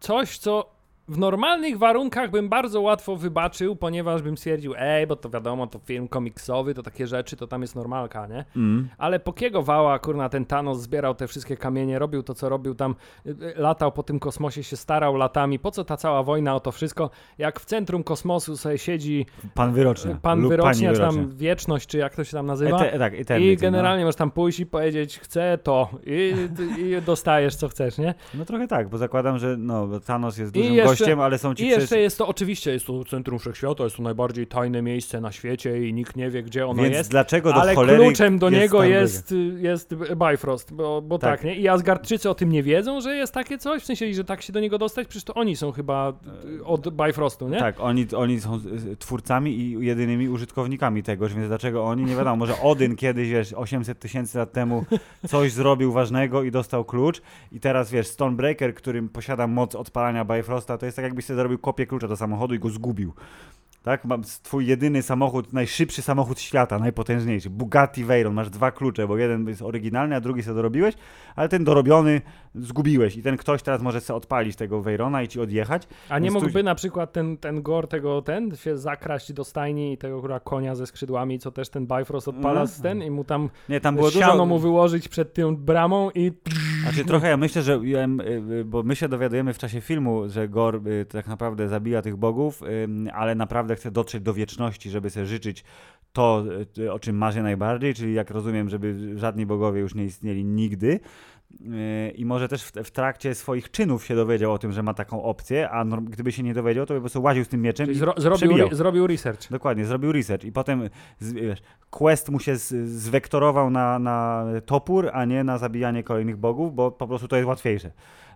coś, co w normalnych warunkach bym bardzo łatwo wybaczył, ponieważ bym stwierdził, ej, bo to wiadomo, to film komiksowy, to takie rzeczy, to tam jest normalka, nie? Mm. Ale po kiego wała, kurna, ten Thanos zbierał te wszystkie kamienie, robił to, co robił tam, y, y, latał po tym kosmosie, się starał latami. Po co ta cała wojna o to wszystko? Jak w centrum kosmosu sobie siedzi Pan wyroczny. pan lub wyrocznia, czy tam wyrocznia. wieczność, czy jak to się tam nazywa. Ete, tak, I Eternity, generalnie możesz tam pójść i powiedzieć, chcę to i, i dostajesz co chcesz, nie? No. no trochę tak, bo zakładam, że no, Thanos jest I jeszcze- gościem, ale są ci I przecież... jeszcze jest to, oczywiście jest to centrum wszechświata, jest to najbardziej tajne miejsce na świecie i nikt nie wie, gdzie ono Więc jest. dlaczego do Ale kluczem do niego tam jest, jest Bifrost, bo, bo tak. Tak. nie? I Asgardczycy o tym nie wiedzą, że jest takie coś, w sensie, że tak się do niego dostać, przecież to oni są chyba y, od Bifrostu, nie? Tak, oni, oni są twórcami i jedynymi użytkownikami tegoż, więc dlaczego oni, nie wiadomo, może Odyn kiedyś, wiesz, 800 tysięcy lat temu coś zrobił ważnego i dostał klucz i teraz, wiesz, Stonebreaker, którym posiada moc odpalania Bifrosta, to jest tak jakbyś sobie zrobił kopię klucza do samochodu i go zgubił. Tak, mam twój jedyny samochód, najszybszy samochód świata, najpotężniejszy, Bugatti Veyron, masz dwa klucze, bo jeden jest oryginalny, a drugi sobie dorobiłeś, ale ten dorobiony zgubiłeś i ten ktoś teraz może sobie odpalić tego Veyrona i ci odjechać. A nie Więc tu- mógłby na przykład ten, ten Gor tego, ten, się zakraść do stajni i tego kurwa konia ze skrzydłami, co też ten Bifrost odpala No. z ten i mu tam, Nie, tam było siano dużo... mu wyłożyć przed tą bramą i Znaczy trochę ja myślę, że y, y, bo my się dowiadujemy w czasie filmu, że Gor y, tak naprawdę zabija tych bogów, ale naprawdę chce dotrzeć do wieczności, żeby sobie życzyć to, o czym marzę najbardziej, czyli jak rozumiem, żeby żadni bogowie już nie istnieli nigdy. Y, I może też w, w trakcie swoich czynów się dowiedział o tym, że ma taką opcję, a gdyby się nie dowiedział, to by po prostu łaził z tym mieczem Czyli i zro, zrobił, re, zrobił research. Dokładnie, zrobił research i potem z, wiesz, quest mu się z, zwektorował na, na topór, a nie na zabijanie kolejnych bogów, bo po prostu to jest łatwiejsze.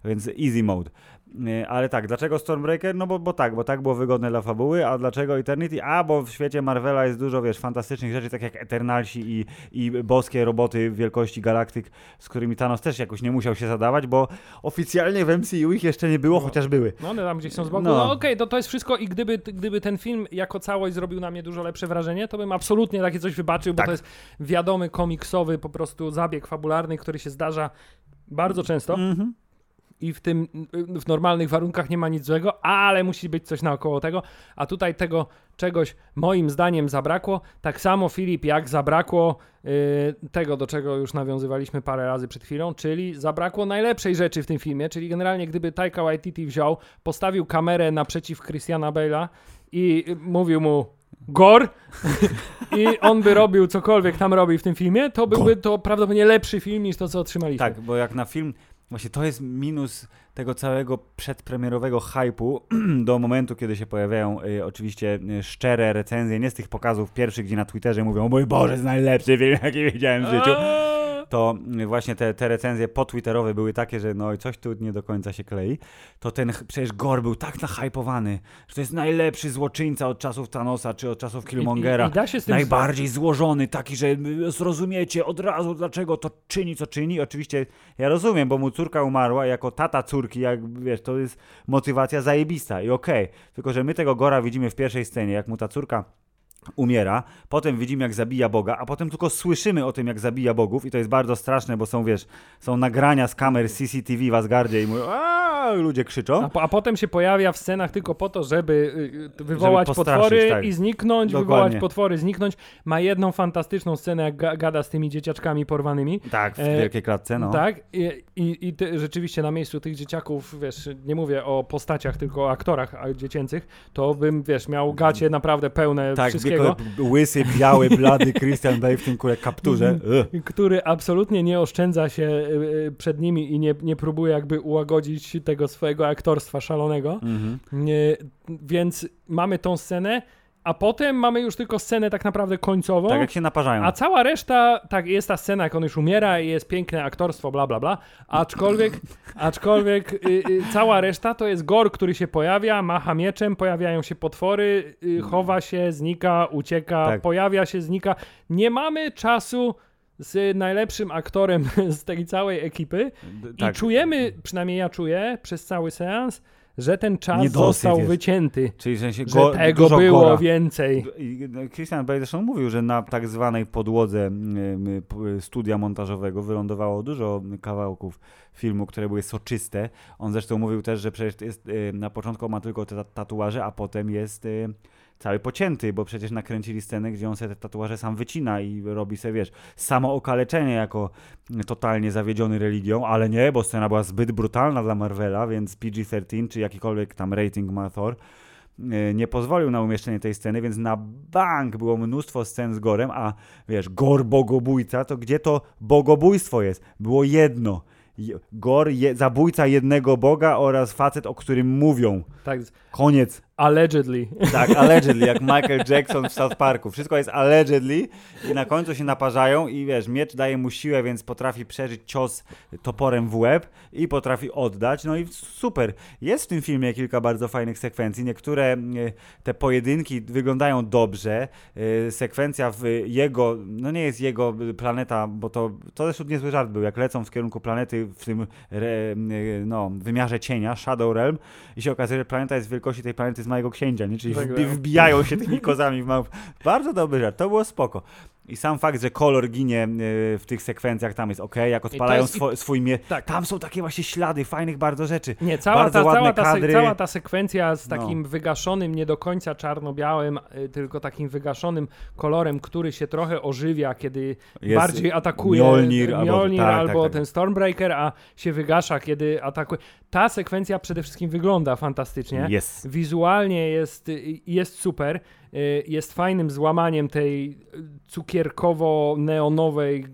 Więc easy mode. Nie, Ale tak, dlaczego Stormbreaker? No bo, bo tak, bo tak było wygodne dla fabuły, a dlaczego Eternity? A, bo w świecie Marvela jest dużo, wiesz, fantastycznych rzeczy, tak jak Eternalsi i, i boskie roboty wielkości galaktyk, z którymi Thanos też jakoś nie musiał się zadawać, bo oficjalnie w MCU ich jeszcze nie było, No. chociaż były. No one tam gdzieś są z boku. No. No, okej, to, to jest wszystko i gdyby, gdyby ten film jako całość zrobił na mnie dużo lepsze wrażenie, to bym absolutnie takie coś wybaczył, bo Tak. to jest wiadomy komiksowy po prostu zabieg fabularny, który się zdarza bardzo często Mhm. I w tym w normalnych warunkach nie ma nic złego, ale musi być coś naokoło tego, a tutaj tego czegoś moim zdaniem zabrakło. Tak samo Filip, jak zabrakło y, tego, do czego już nawiązywaliśmy parę razy przed chwilą, czyli zabrakło najlepszej rzeczy w tym filmie, czyli generalnie gdyby Taika Waititi wziął, postawił kamerę naprzeciw Christiana Bale'a i y, mówił mu Gor i on by robił cokolwiek tam robi w tym filmie, to byłby to prawdopodobnie lepszy film niż to, co otrzymaliśmy. Tak, bo jak na film, właśnie to jest minus tego całego przedpremierowego hypu do momentu, kiedy się pojawiają y, oczywiście y, szczere recenzje, nie z tych pokazów pierwszych, gdzie na Twitterze mówią, mój Boże, jest najlepszy film, jaki widziałem w życiu. To właśnie te, te recenzje potwitterowe były takie, że no i coś tu nie do końca się klei. To ten przecież Gore był tak nahypowany, że to jest najlepszy złoczyńca od czasów Thanosa czy od czasów Killmongera. I, i, i da się z tym Najbardziej złożony, taki, że zrozumiecie od razu, dlaczego to czyni, co czyni. Oczywiście ja rozumiem, bo mu córka umarła, jako tata córki, jak wiesz, to jest motywacja zajebista i okej. Tylko, że my tego Gora widzimy w pierwszej scenie, jak mu ta córka umiera, potem widzimy jak zabija Boga, a potem tylko słyszymy o tym jak zabija bogów i to jest bardzo straszne, bo są wiesz, są nagrania z kamer CCTV w Asgardzie i mówią, ludzie krzyczą. A, po, a potem się pojawia w scenach tylko po to, żeby y, y, wywołać postraszyć, potwory tak. i zniknąć, Dokładnie. wywołać potwory, zniknąć. Ma jedną fantastyczną scenę, jak ga, gada z tymi dzieciaczkami porwanymi. Tak, w E, wielkiej klatce, no. Tak, i, i, i ty, rzeczywiście na miejscu tych dzieciaków, wiesz, nie mówię o postaciach, tylko o aktorach dziecięcych, to bym, wiesz, miał gacie naprawdę pełne Tak, wszystkiego. Wieko- łysy, biały, blady Christian Bale w tym kule kapturze. Mhm. Który absolutnie nie oszczędza się y, y, przed nimi i nie, nie próbuje jakby ułagodzić tego swojego aktorstwa szalonego. Mhm. Nie, więc mamy tą scenę, a potem mamy już tylko scenę tak naprawdę końcową. Tak jak się naparzają. A cała reszta, tak, jest ta scena, jak on już umiera i jest piękne aktorstwo, bla, bla, bla. Aczkolwiek, aczkolwiek y, y, cała reszta to jest Gor, który się pojawia, macha mieczem, pojawiają się potwory, y, chowa się, znika, ucieka, Tak. pojawia się, znika. Nie mamy czasu z najlepszym aktorem z tej całej ekipy D- i tak. czujemy, przynajmniej ja czuję, przez cały seans, że ten czas Niedosyt został jest. wycięty. Czyli w sensie Że go, tego było gora. więcej. Christian Bale zresztą mówił, że na tak zwanej podłodze studia montażowego wylądowało dużo kawałków filmu, które były soczyste. On zresztą mówił też, że przecież jest, y, na początku ma tylko te ta- tatuaże, a potem jest y, cały pocięty, bo przecież nakręcili scenę, gdzie on sobie te tatuaże sam wycina i robi sobie, wiesz, samo okaleczenie jako totalnie zawiedziony religią, ale nie, bo scena była zbyt brutalna dla Marvela, więc PG-13 czy jakikolwiek tam rating ma Thor, y, nie pozwolił na umieszczenie tej sceny, więc na bank było mnóstwo scen z Gorem, a wiesz, Gor bogobójca, to gdzie to bogobójstwo jest? Było jedno. Je- Gor, je, zabójca jednego boga oraz facet, o którym mówią. Tak, Koniec. Allegedly. Tak, allegedly, jak Michael Jackson w South Parku. Wszystko jest allegedly i na końcu się naparzają i wiesz, miecz daje mu siłę, więc potrafi przeżyć cios toporem w łeb i potrafi oddać. No i super. Jest w tym filmie kilka bardzo fajnych sekwencji. Niektóre e, te pojedynki wyglądają dobrze. E, Sekwencja w jego, no nie jest jego planeta, bo to, to zresztą niezły żart był, jak lecą w kierunku planety w tym e, no, wymiarze cienia, Shadow Realm i się okazuje, że planeta jest wielkości tej planety z małego księcia, nie? czyli Tak, wbi- wbijają się tymi kozami w małp. Bardzo dobry żart, to było spoko. I sam fakt, że kolor ginie e, w tych sekwencjach tam jest ok, jak odpalają jest- swo, swój mie... Tak. Tam są takie właśnie ślady fajnych bardzo rzeczy. Nie, cała Bardzo ta, ładne cała, ta, kadry. cała ta sekwencja z No. takim wygaszonym, nie do końca czarno-białym, y, tylko takim wygaszonym kolorem, który się trochę ożywia, kiedy Jest bardziej atakuje Mjolnir albo- Mjolnir tak, albo tak, tak. ten Stormbreaker, a się wygasza, kiedy atakuje. Ta sekwencja przede wszystkim wygląda fantastycznie. Jest. Wizualnie jest, jest super. Y, jest fajnym złamaniem tej cukierkowo-neonowej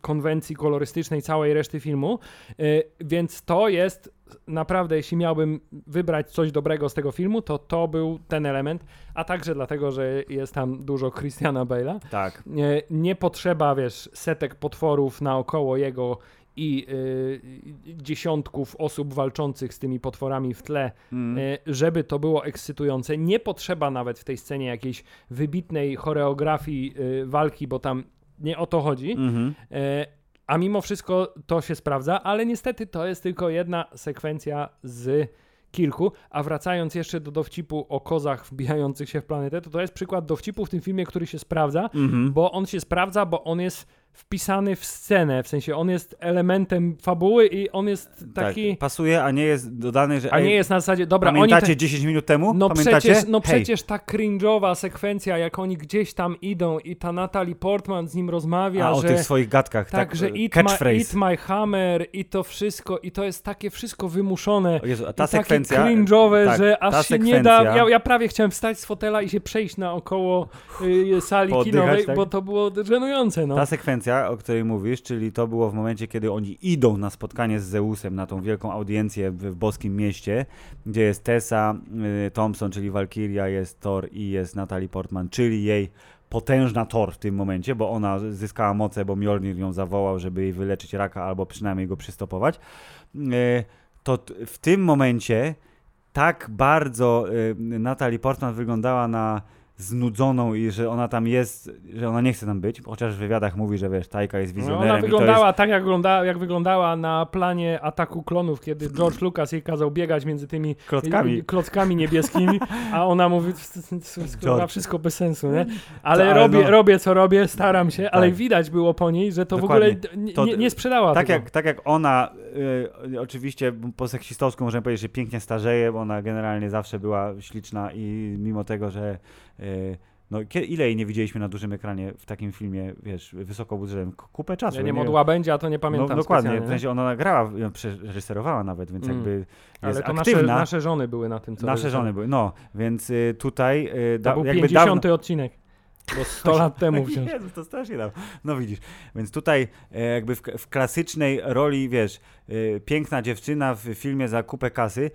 konwencji kolorystycznej całej reszty filmu, y, więc to jest naprawdę, jeśli miałbym wybrać coś dobrego z tego filmu, to to był ten element, a także dlatego, że jest tam dużo Christiana Bale'a. Tak. Nie, nie potrzeba, wiesz, setek potworów naokoło jego i y, dziesiątków osób walczących z tymi potworami w tle, Mm. y, żeby to było ekscytujące. Nie potrzeba nawet w tej scenie jakiejś wybitnej choreografii y, walki, bo tam nie o to chodzi. Mhm. E, a mimo wszystko to się sprawdza, ale niestety to jest tylko jedna sekwencja z kilku. A wracając jeszcze do dowcipu o kozach wbijających się w planetę, to to jest przykład dowcipu w tym filmie, który się sprawdza, Mhm. bo on się sprawdza, bo on jest wpisany w scenę, w sensie on jest elementem fabuły i on jest taki... Tak, pasuje, a nie jest dodany, że A nie jest na zasadzie, dobra, pamiętacie Te... 10 minut temu? No Pamiętacie? przecież, no Hej, przecież ta cringe'owa sekwencja, jak oni gdzieś tam idą i ta Natalie Portman z nim rozmawia, a o że... tych swoich gadkach, Tak, tak, że eat my, catchphrase. eat my hammer i to wszystko, i to jest takie wszystko wymuszone. O Jezu, a ta sekwencja... cringe'owe, tak, że aż się nie da. sekwencja- Ja, ja prawie chciałem wstać z fotela i się przejść naokoło y, sali Pooddychać, kinowej, tak? bo to było żenujące. No. Ta sekwencja, o której mówisz, czyli to było w momencie, kiedy oni idą na spotkanie z Zeusem, na tą wielką audiencję w, w boskim mieście, gdzie jest Tessa y, Thompson, czyli Valkyria, jest Thor i jest Natalie Portman, czyli jej potężna Thor w tym momencie, bo ona zyskała moce, bo Mjolnir ją zawołał, żeby jej wyleczyć raka albo przynajmniej go przystopować. Y, to w tym momencie tak bardzo y, Natalie Portman wyglądała na znudzoną i że ona tam jest, że ona nie chce tam być, chociaż w wywiadach mówi, że wiesz, Tajka jest No, wizjonerem ona i to wyglądała tak, jak wyglądała, jak wyglądała na planie ataku klonów, kiedy George Lucas jej kazał biegać między tymi jest klockami. klockami niebieskimi, a ona mówi, kurwa, George. wszystko bez sensu, nie? Ale, ale robię, no- robię co robię, staram się, ale Tak. widać było po niej, że to Dokładnie. w ogóle nie, To- nie, nie sprzedała Tak tego. jak, tak jak ona, y, oczywiście po seksistowsku możemy powiedzieć, że pięknie starzeje, bo ona generalnie zawsze była śliczna i mimo tego, że no, kie- ile jej nie widzieliśmy na dużym ekranie w takim filmie, wiesz, wysokobudżetowym, K- kupę czasu. Ja nie wiem. modła będzie, a to nie pamiętam No, dokładnie, specjalnie, w sensie ona grała, ją reżyserowała nawet, więc Mm. jakby Ale jest to nasze, aktywna. nasze żony były na tym, co Nasze żony były, no, więc y, tutaj y, To da, był jakby 50 dawno... odcinek, bo 100 lat temu wciąż. Jezu, to strasznie dawno. No widzisz, więc tutaj e, jakby w, w klasycznej roli, wiesz, e, piękna dziewczyna w filmie za kupę kasy,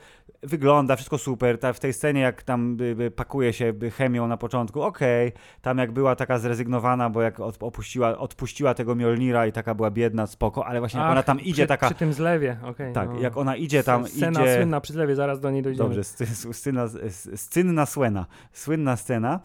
wygląda, wszystko super, ta, w tej scenie jak tam y, y, pakuje się y, chemią na początku, okej, tam jak była taka zrezygnowana, bo jak od, opuściła, odpuściła tego Mjolnira i taka była biedna, spoko, ale właśnie jak Ach, ona tam idzie przy, taka, Przy tym zlewie, okej. tak, no. jak ona idzie tam, Scena idzie... słynna przy zlewie, zaraz do niej dojdziemy. Dobrze, scena, s- scynna słena, słynna scena,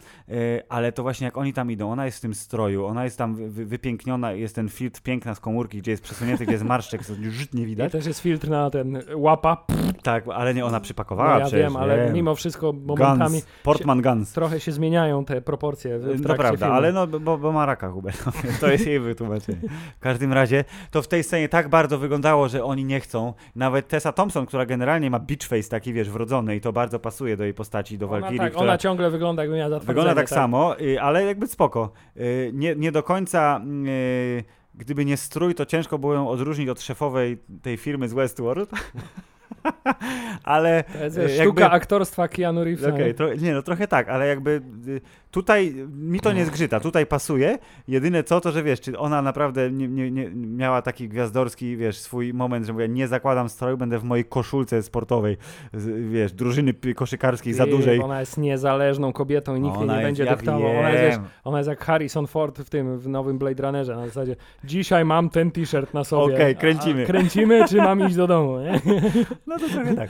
ale to właśnie jak oni tam idą, ona jest w tym stroju, ona jest tam wy, wypiękniona, jest ten filtr piękna z komórki, gdzie jest przesunięty, gdzie jest marszczek, co już nie I widać. też jest filtr na ten łapa. Tak, ale nie, ona przypakowała No ja przecież. wiem, ale mimo wszystko momentami Guns, Portman Guns. trochę się zmieniają te proporcje w, w To trakcie prawda, filmu. ale no, bo, bo ma raka Hubert, no, to jest jej wytłumaczenie. W każdym razie to w tej scenie tak bardzo wyglądało, że oni nie chcą. Nawet Tessa Thompson, która generalnie ma beach face taki, wiesz, wrodzony i to bardzo pasuje do jej postaci, do ona, Valkyrii, tak, która ona ciągle wygląda jakby miała zatwardzenie. Wygląda tak, samo, y, ale jakby spoko. Y, Nie, nie do końca, y, gdyby nie strój, to ciężko było ją odróżnić od szefowej tej firmy z Westworld. ale To jest wiesz, jakby- sztuka aktorstwa Keanu Reevesa. Okej, nie no trochę tak, ale jakby y, tutaj mi to nie zgrzyta, tutaj pasuje. Jedyne co, to że wiesz, czy ona naprawdę nie, nie, nie miała taki gwiazdorski, wiesz, swój moment, że mówię, nie zakładam stroju, będę w mojej koszulce sportowej, z, wiesz, drużyny koszykarskiej za dużej. Ona jest niezależną kobietą i nikt jej Ona nie jest- będzie ja dyktował. Ona jest, wiesz, ona jest jak Harrison Ford w tym, w nowym Blade Runnerze na zasadzie dzisiaj mam ten t-shirt na sobie. Okej, A- kręcimy. A, kręcimy, czy mam iść do domu, nie? No to trochę tak.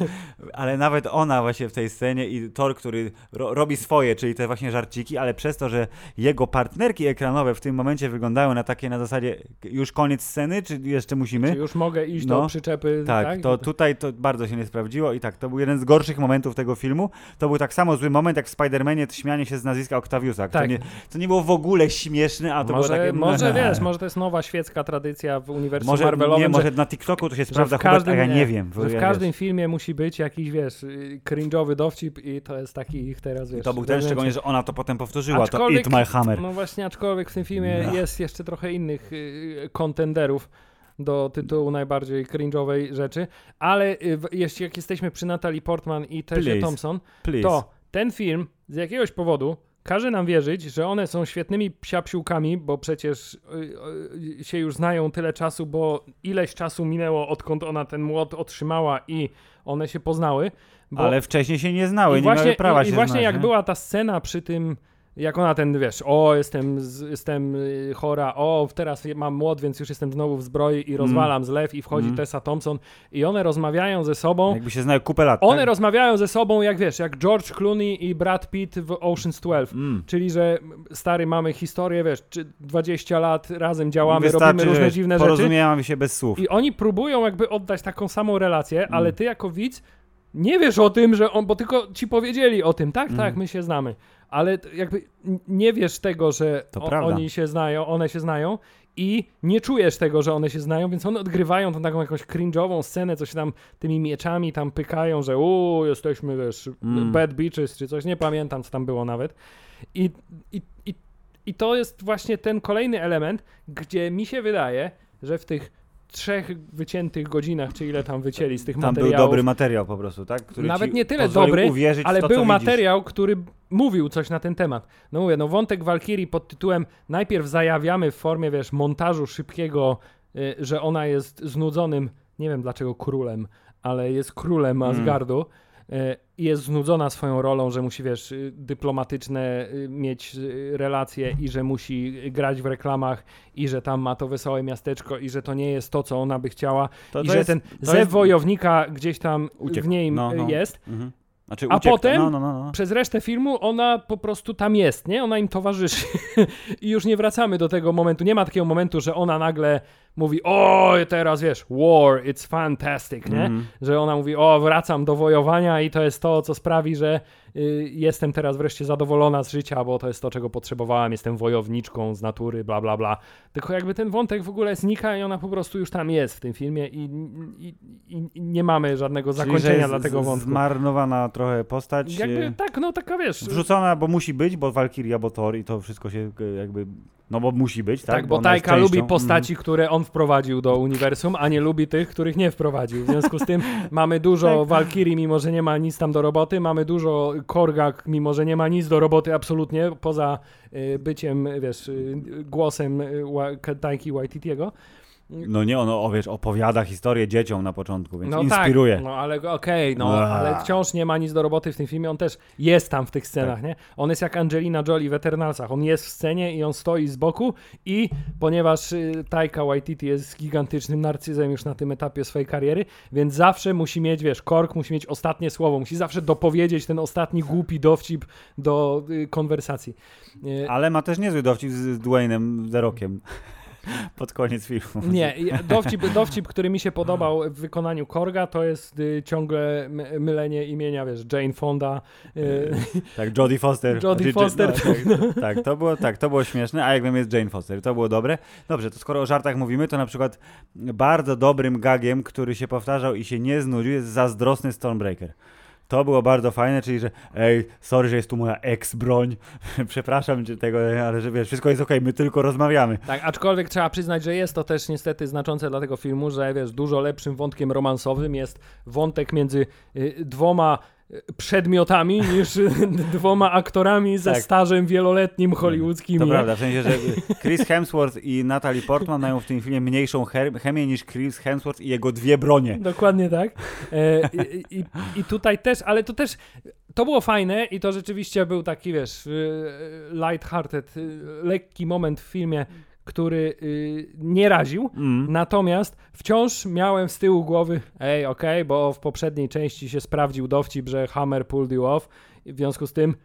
Ale nawet ona właśnie w tej scenie i Thor, który ro robi swoje, czyli te właśnie żarciki, ale przez to, że jego partnerki ekranowe w tym momencie wyglądają na takie na zasadzie już koniec sceny, czy jeszcze musimy? Czy już mogę iść No. do przyczepy? Tak, to tutaj to bardzo się nie sprawdziło i tak, to był jeden z gorszych momentów tego filmu. To był tak samo zły moment jak w Spider-Manie to śmianie się z nazwiska Octaviusa, Tak. co, nie, co nie było w ogóle śmieszne, a to może, było takie... może wiesz, może to jest nowa świecka tradycja w uniwersum może, Marvelowym, nie, że- może na TikToku to się że sprawdza, Hubert, a ja nie nie, wiem. że w ja, każdym wiesz, filmie musi być jakiś, wiesz, y, cringe'owy dowcip i to jest taki ich teraz, wiesz... to był ten, szczególnie, że ona to potem powtórzyła, Aczkolwiek- to Eat My Hammer. No właśnie, aczkolwiek w tym filmie No. jest jeszcze trochę innych y, kontenderów do tytułu najbardziej cringe'owej rzeczy, ale y, jeśli jak jesteśmy przy Natalie Portman i Tessie Please. Thompson, Please. to ten film z jakiegoś powodu każe nam wierzyć, że one są świetnymi psiapsiłkami, bo przecież y, y, się już znają tyle czasu, bo ileś czasu minęło, odkąd ona ten młot otrzymała i one się poznały. Bo... Ale wcześniej się nie znały, I nie właśnie, miały prawa i, się I właśnie znać, jak nie? była ta scena przy tym, jak ona ten, wiesz, o, jestem, jestem y, chora, o, teraz mam młot, więc już jestem znowu w zbroi i rozwalam zlew i wchodzi Mm. Tessa Thompson i one rozmawiają ze sobą. Jakby się znały kupę lat, One tak? rozmawiają ze sobą, jak wiesz, jak George Clooney i Brad Pitt w Ocean's 12. Mm. Czyli, że stary, mamy historię, wiesz, czy 20 lat razem działamy, Wystarczy, robimy różne dziwne rzeczy. Porozumiewamy się bez słów. I oni próbują jakby oddać taką samą relację, ale Mm. ty jako widz nie wiesz o tym, że on, bo tylko ci powiedzieli o tym, tak, Mm. tak, my się znamy, ale jakby nie wiesz tego, że o, oni się znają, one się znają i nie czujesz tego, że one się znają, więc one odgrywają tą taką jakąś cringe'ową scenę, co się tam tymi mieczami tam pykają, że uuu, jesteśmy, wiesz, Mm. bad bitches czy coś, nie pamiętam, co tam było nawet. I, i, i, I to jest właśnie ten kolejny element, gdzie mi się wydaje, że w tych trzech wyciętych godzinach, czy ile tam wycięli z tych Tam był materiałów, dobry materiał po prostu, tak? Który Nawet nie tyle dobry, ale to, był materiał, który mówił coś na ten temat. No mówię, no wątek Walkirii pod tytułem najpierw zajawiamy w formie, wiesz, montażu szybkiego, y, że ona jest znudzonym, nie wiem dlaczego królem, ale jest królem Mm. Asgardu y, i jest znudzona swoją rolą, że musi, wiesz, y, dyplomatyczne y, mieć y, relacje i że musi grać w reklamach i że tam ma to wesołe miasteczko i że to nie jest to, co ona by chciała To, i to że jest, ten zew jest- wojownika gdzieś tam Uciekł. w niej No, no. jest. Mhm. Znaczy, A potem no, no, no, no. Przez resztę filmu ona po prostu tam jest, nie? Ona im towarzyszy. I już nie wracamy do tego momentu. Nie ma takiego momentu, że ona nagle mówi, o, teraz wiesz, war, it's fantastic, nie? Mhm. Że ona mówi, o, wracam do wojowania i to jest to, co sprawi, że y, jestem teraz wreszcie zadowolona z życia, bo to jest to, czego potrzebowałam, jestem wojowniczką z natury, bla, bla, bla. Tylko jakby ten wątek w ogóle znika i ona po prostu już tam jest w tym filmie i, i, i, nie mamy żadnego Czyli, zakończenia dla tego wątku. Zmarnowana trochę postać. Jakby e, tak, no taka wiesz. Wrzucona, bo musi być, bo Valkyria, bo Thor i to wszystko się e, jakby. No bo musi być, tak? Tak, bo jest Tajka lubi postaci, które on wprowadził do uniwersum, a nie lubi tych, których nie wprowadził. W związku z tym mamy dużo Tak. Walkirii, mimo że nie ma nic tam do roboty, mamy dużo Korga, mimo że nie ma nic do roboty absolutnie, poza y, byciem, wiesz, y, głosem y, Taiki Waititiego. No nie, ono o, wiesz, opowiada historię dzieciom na początku, więc No inspiruje. tak, no ale okej, no, Ua. ale wciąż nie ma nic do roboty w tym filmie, on też jest tam w tych scenach, Tak. nie? On jest jak Angelina Jolie w Eternalsach, on jest w scenie i on stoi z boku i ponieważ y, Taika Waititi jest gigantycznym narcyzem już na tym etapie swojej kariery, więc zawsze musi mieć, wiesz, Kork musi mieć ostatnie słowo, musi zawsze dopowiedzieć ten ostatni głupi dowcip do y, konwersacji. Y, Ale ma też niezły dowcip z z Dwaynem The Rockiem. Pod koniec filmu. Nie, dowcip, dowcip, który mi się podobał w wykonaniu Korga, to jest y, ciągle my, mylenie imienia, wiesz, Jane Fonda. Y, Tak, Jodie Foster. Jodie Foster, No, tak, tak, to było, tak, to było śmieszne, a jak wiem jest Jane Foster, to było dobre. Dobrze, to skoro o żartach mówimy, to na przykład bardzo dobrym gagiem, który się powtarzał i się nie znudził, jest zazdrosny Stormbreaker. To było bardzo fajne, czyli że ej, sorry, że jest tu moja ex-broń, przepraszam cię tego, ale że wiesz, wszystko jest okej, my tylko rozmawiamy. tak, aczkolwiek trzeba przyznać, że jest to też niestety znaczące dla tego filmu, że wiesz, dużo lepszym wątkiem romansowym jest wątek między y, dwoma przedmiotami niż dwoma aktorami ze Tak. stażem wieloletnim hollywoodzkim. To prawda, w sensie, że Chris Hemsworth i Natalie Portman mają w tym filmie mniejszą chemię niż Chris Hemsworth i jego dwie bronie. Dokładnie tak. E, i, i, I tutaj też, ale to też, to było fajne i to rzeczywiście był taki, wiesz, y, light-hearted, y, lekki moment w filmie, który y, nie raził. Mm. Natomiast wciąż miałem z tyłu głowy, ej, okej, bo w poprzedniej części się sprawdził dowcip, że Hammer pulled you off. W związku z tym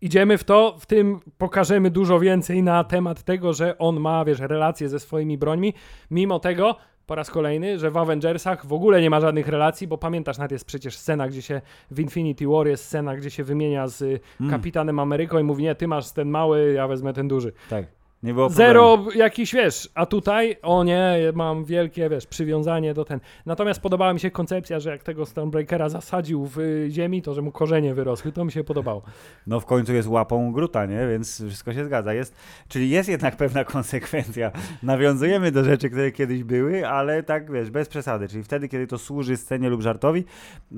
idziemy w to, w tym pokażemy dużo więcej na temat tego, że on ma, wiesz, relacje ze swoimi brońmi. Mimo tego, po raz kolejny, że w Avengersach w ogóle nie ma żadnych relacji, bo pamiętasz, nawet jest przecież scena, gdzie się w Infinity War jest scena, gdzie się wymienia z y, Mm. Kapitanem Ameryką i mówi, nie, ty masz ten mały, ja wezmę ten duży. Tak. Nie było Zero jakiś, wiesz, a tutaj, o nie, mam wielkie, wiesz, przywiązanie do ten. Natomiast podobała mi się koncepcja, że jak tego Stormbreakera zasadził w y, ziemi, to że mu korzenie wyrosły, to mi się podobało. No w końcu jest łapą Gruta, nie? Więc wszystko się zgadza. Jest, czyli jest jednak pewna konsekwencja. Nawiązujemy do rzeczy, które kiedyś były, ale tak, wiesz, bez przesady. Czyli wtedy, kiedy to służy scenie lub żartowi,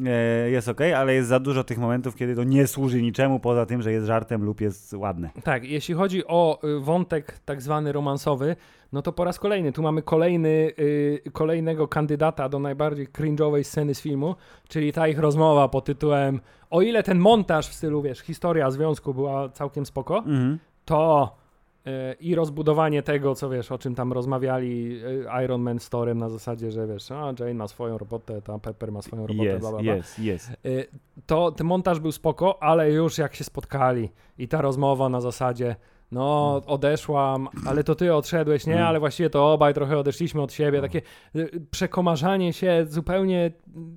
e, jest ok, ale jest za dużo tych momentów, kiedy to nie służy niczemu, poza tym, że jest żartem lub jest ładne. Tak, jeśli chodzi o y, wątek tak zwany romansowy, no to po raz kolejny, tu mamy kolejny, y, kolejnego kandydata do najbardziej cringe'owej sceny z filmu, czyli ta ich rozmowa pod tytułem o ile ten montaż w stylu, wiesz, historia związku była całkiem spoko, Mhm. to y, i rozbudowanie tego, co wiesz, o czym tam rozmawiali y, Iron Man z Torem na zasadzie, że wiesz, a Jane ma swoją robotę, ta Pepper ma swoją robotę, Jest, bla, bla, bla. jest, jest. Y, to ten montaż był spoko, ale już jak się spotkali i ta rozmowa na zasadzie, no odeszłam, ale to ty odszedłeś, nie, Mm. ale właściwie to obaj trochę odeszliśmy od siebie, takie y, przekomarzanie się zupełnie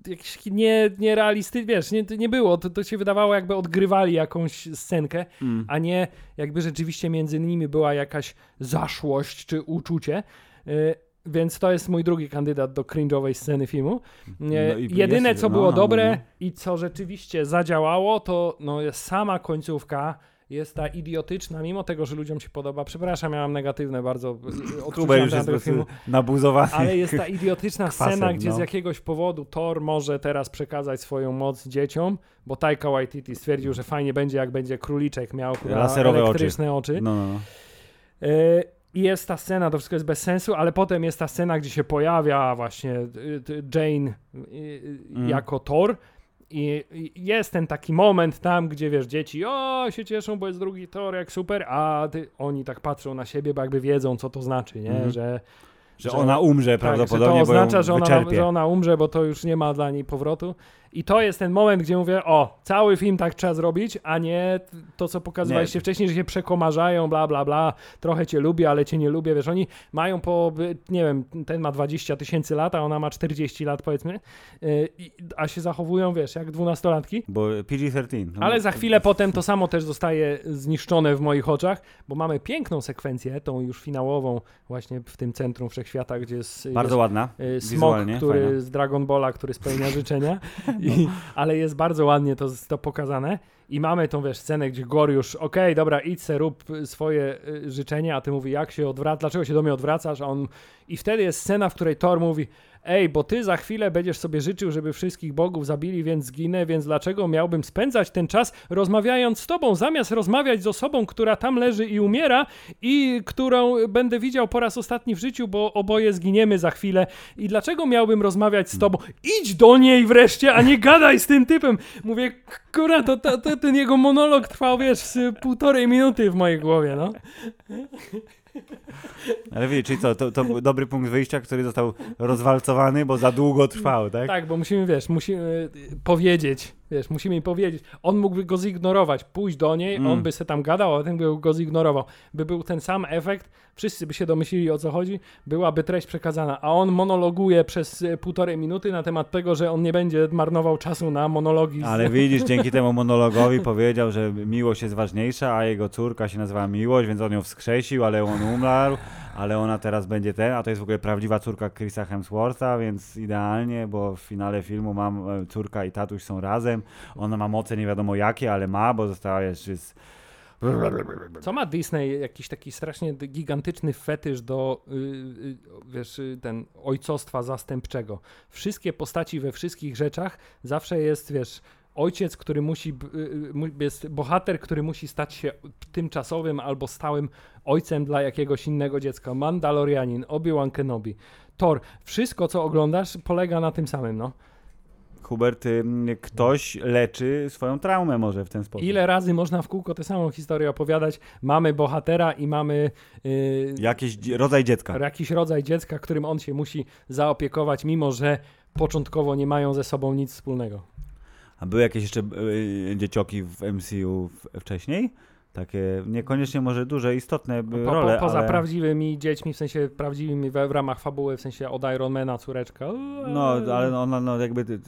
y, jakieś nie, nierealistyczne, wiesz, nie, nie było, to, to się wydawało jakby odgrywali jakąś scenkę, Mm. a nie jakby rzeczywiście między nimi była jakaś zaszłość czy uczucie. Y, Więc to jest mój drugi kandydat do cringe'owej sceny filmu. No i Jedyne, co no, było no, no, dobre no. i co rzeczywiście zadziałało, to no, sama końcówka. Jest ta idiotyczna, mimo tego, że ludziom się podoba. Przepraszam, miałam negatywne bardzo odczucia już na jest filmu. nabuzowany. Ale jest ta idiotyczna kwasem, scena, gdzie no. z jakiegoś powodu Thor może teraz przekazać swoją moc dzieciom, bo Taika Waititi stwierdził, że fajnie będzie, jak będzie króliczek miał Laserowe oczy. elektryczne oczy. No, no, no. Y, I jest ta scena, to wszystko jest bez sensu, ale potem jest ta scena, gdzie się pojawia właśnie y, y, Jane Mm. jako Thor. I i jest ten taki moment tam, gdzie wiesz, dzieci o, się cieszą, bo jest drugi Thor, jak super, a ty, oni tak patrzą na siebie, bo jakby wiedzą, co to znaczy, nie? Mhm. Że, Że Że- ona umrze tak, że prawdopodobnie, to bo ją oznacza, że ona, wyczerpie. że ona umrze, bo to już nie ma dla niej powrotu. I to jest ten moment, gdzie mówię, o, cały film tak trzeba zrobić, a nie to, co pokazywaliście Nie. wcześniej, że się przekomarzają, bla, bla, bla, trochę cię lubię, ale cię nie lubię, wiesz, oni mają po, nie wiem, ten ma 20 tysięcy lat, a ona ma 40 lat, powiedzmy, y, a się zachowują, wiesz, jak dwunastolatki. Bo PG-13. No, Ale za chwilę potem to samo też zostaje zniszczone w moich oczach, bo mamy piękną sekwencję, tą już finałową, właśnie w tym centrum wszechświata, gdzie jest. Bardzo ładna. Y, Smok, Wizualnie, który fajna. z Dragon Balla, który spełnia życzenia, I, ale jest bardzo ładnie to, to pokazane. I mamy tą wiesz, scenę, gdzie Gor już, okej, dobra, idź se, rób y, swoje y, życzenia, a ty mówi, jak się odwracasz, dlaczego się do mnie odwracasz, a on... I wtedy jest scena, w której Thor mówi, ej, bo ty za chwilę będziesz sobie życzył, żeby wszystkich bogów zabili, więc zginę, więc dlaczego miałbym spędzać ten czas rozmawiając z tobą, zamiast rozmawiać z osobą, która tam leży i umiera i którą będę widział po raz ostatni w życiu, bo oboje zginiemy za chwilę i dlaczego miałbym rozmawiać z tobą? Idź do niej wreszcie, a nie gadaj z tym typem. Mówię, kurwa, to, to, to ten jego monolog trwał, wiesz, półtorej minuty w mojej głowie, no. Ale wiecie, czyli co, to, to był dobry punkt wyjścia, który został rozwalcowany, bo za długo trwał, tak? Tak, bo musimy, wiesz, musimy powiedzieć, wiesz, musimy jej powiedzieć. On mógłby go zignorować, pójść do niej, Mm. on by se tam gadał, a ten by go zignorował. By był ten sam efekt, wszyscy by się domyślili o co chodzi, byłaby treść przekazana, a on monologuje przez y, półtorej minuty na temat tego, że on nie będzie marnował czasu na monologi. z- Ale widzisz, dzięki temu monologowi powiedział, że miłość jest ważniejsza, a jego córka się nazywa Miłość, więc on ją wskrzesił, ale on umarł, ale ona teraz będzie ten, a to jest w ogóle prawdziwa córka Chrisa Hemswortha, więc idealnie, bo w finale filmu mam e, córka i tatuś są razem, ona ma moce nie wiadomo jakie, ale ma, bo została jeszcze z... Co ma Disney jakiś taki strasznie gigantyczny fetysz do, y, y, wiesz, y, ten ojcostwa zastępczego. Wszystkie postaci we wszystkich rzeczach zawsze jest, wiesz, ojciec, który musi, y, y, jest bohater, który musi stać się tymczasowym albo stałym ojcem dla jakiegoś innego dziecka. Mandalorianin, Obi-Wan Kenobi, Thor. Wszystko, co oglądasz, polega na tym samym, no. Hubert, ktoś leczy swoją traumę może w ten sposób. Ile razy można w kółko tę samą historię opowiadać? Mamy bohatera i mamy... y, Jakiś rodzaj dziecka. jakiś rodzaj dziecka, którym on się musi zaopiekować, mimo że początkowo nie mają ze sobą nic wspólnego. A były jakieś jeszcze y, dziecioki w MCU wcześniej? Takie niekoniecznie może duże, istotne y, Po, po, role, poza ale... prawdziwymi dziećmi, w sensie prawdziwymi w, w ramach fabuły, w sensie od Ironmana córeczka. No, ale ona no, jakby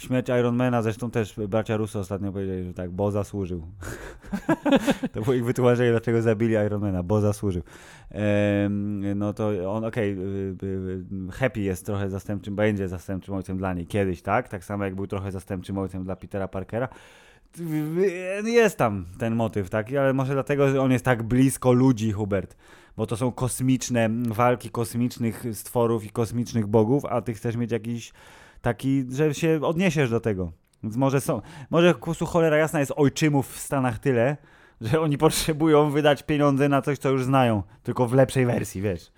Śmierć Ironmana, zresztą też bracia Russo ostatnio powiedzieli, że tak, bo zasłużył. to było ich wytłumaczenie, dlaczego zabili Ironmana, bo zasłużył. Ehm, no to on, okej, okay, Happy jest trochę zastępczym, będzie zastępczym ojcem dla niej kiedyś, tak? Tak samo jak był trochę zastępczym ojcem dla Petera Parkera jest tam ten motyw, tak? Ale może dlatego, że on jest tak blisko ludzi, Hubert. Bo to są kosmiczne walki kosmicznych stworów i kosmicznych bogów, a ty chcesz mieć jakiś taki, że się odniesiesz do tego. Więc może są, może prostu cholera jasna jest ojczymów w Stanach tyle, że oni potrzebują wydać pieniądze na coś, co już znają, tylko w lepszej wersji, wiesz.